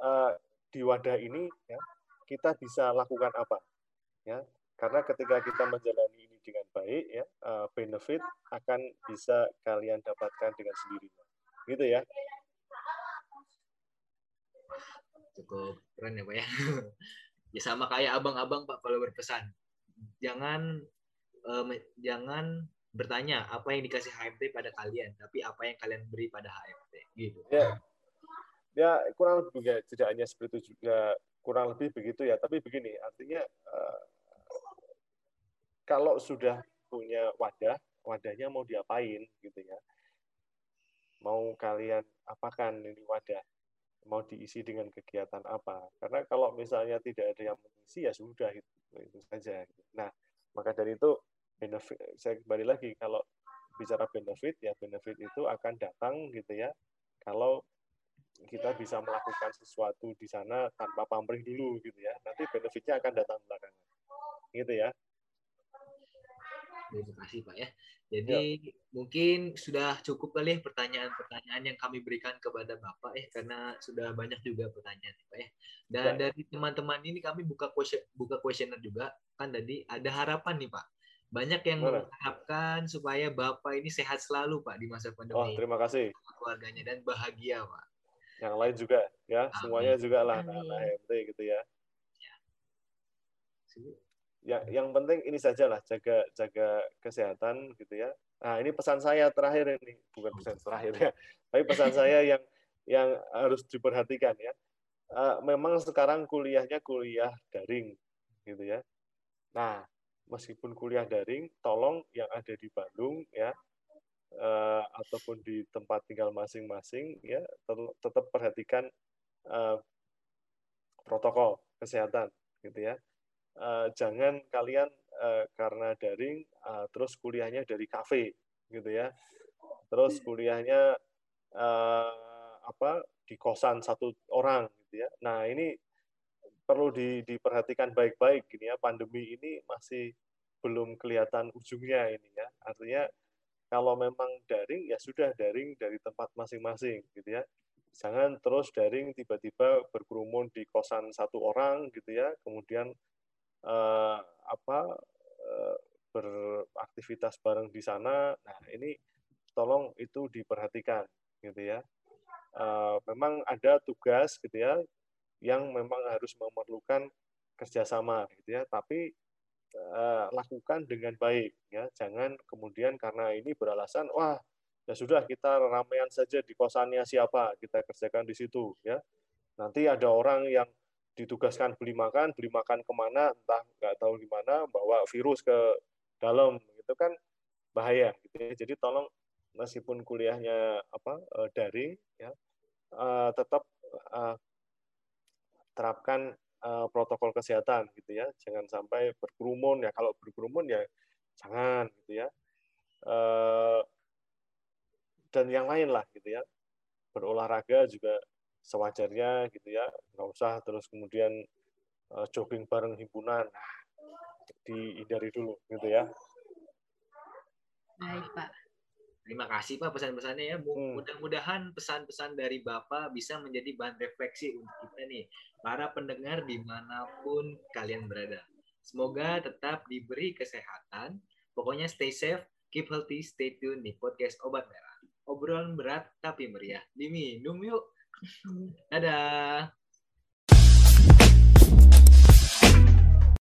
uh, di wadah ini ya kita bisa lakukan apa? Ya karena ketika kita menjalani ini dengan baik ya uh, benefit akan bisa kalian dapatkan dengan sendirinya. Gitu ya. Cukup keren ya pak ya. Ya sama kayak abang-abang pak kalau berpesan. Jangan uh, jangan bertanya apa yang dikasih HMT pada kalian, tapi apa yang kalian beri pada HMT, gitu. Ya, ya kurang lebih juga tidak hanya seperti itu juga kurang lebih begitu ya. Tapi begini, artinya uh, kalau sudah punya wadah, wadahnya mau diapain gitu ya. Mau kalian apakan ini wadah? Mau diisi dengan kegiatan apa? Karena kalau misalnya tidak ada yang mengisi ya sudah itu, itu saja. Nah, maka dari itu benefit saya kembali lagi kalau bicara benefit ya benefit itu akan datang gitu ya kalau kita bisa melakukan sesuatu di sana tanpa pamrih dulu gitu ya nanti benefitnya akan datang belakangan gitu ya Terima kasih Pak ya. Jadi ya. mungkin sudah cukup kali ya pertanyaan-pertanyaan yang kami berikan kepada Bapak ya karena sudah banyak juga pertanyaan Pak ya. Dan ya. dari teman-teman ini kami buka question, buka kuesioner juga kan tadi ada harapan nih Pak. Banyak yang Mana? mengharapkan supaya Bapak ini sehat selalu Pak di masa pandemi. Oh, terima kasih. Keluarganya dan bahagia Pak. Yang lain juga ya, Amin. semuanya juga lah anak HMT gitu ya. ya ya yang penting ini sajalah jaga jaga kesehatan gitu ya nah ini pesan saya terakhir ini bukan pesan terakhir ya tapi pesan saya yang yang harus diperhatikan ya uh, memang sekarang kuliahnya kuliah daring gitu ya nah meskipun kuliah daring tolong yang ada di Bandung ya uh, ataupun di tempat tinggal masing-masing ya tetap perhatikan uh, protokol kesehatan gitu ya. Uh, jangan kalian uh, karena daring uh, terus kuliahnya dari kafe gitu ya. Terus kuliahnya uh, apa di kosan satu orang gitu ya. Nah ini perlu di, diperhatikan baik-baik gini ya pandemi ini masih belum kelihatan ujungnya ini ya artinya kalau memang daring ya sudah daring dari tempat masing-masing gitu ya jangan terus daring tiba-tiba berkerumun di kosan satu orang gitu ya kemudian uh, apa uh, beraktivitas bareng di sana. Nah ini tolong itu diperhatikan gitu ya. Uh, memang ada tugas gitu ya yang memang harus memerlukan kerjasama gitu ya, tapi uh, lakukan dengan baik ya. Jangan kemudian karena ini beralasan wah ya sudah kita ramean saja di kosannya siapa kita kerjakan di situ ya. Nanti ada orang yang ditugaskan beli makan, beli makan ke mana, entah nggak tahu gimana, bawa virus ke dalam, itu kan bahaya. Gitu ya. Jadi tolong meskipun kuliahnya apa uh, daring, ya uh, tetap uh, terapkan uh, protokol kesehatan, gitu ya. Jangan sampai berkerumun ya. Kalau berkerumun ya jangan, gitu ya. Uh, dan yang lain lah, gitu ya. Berolahraga juga sewajarnya gitu ya nggak usah terus kemudian uh, jogging bareng himpunan nah, dihindari dulu gitu ya baik pak Terima kasih Pak pesan-pesannya ya. Hmm. Mudah-mudahan pesan-pesan dari Bapak bisa menjadi bahan refleksi untuk kita nih, para pendengar di mana pun kalian berada. Semoga tetap diberi kesehatan. Pokoknya stay safe, keep healthy, stay tune di podcast Obat Merah. Obrolan berat tapi meriah. Diminum yuk. Dadah.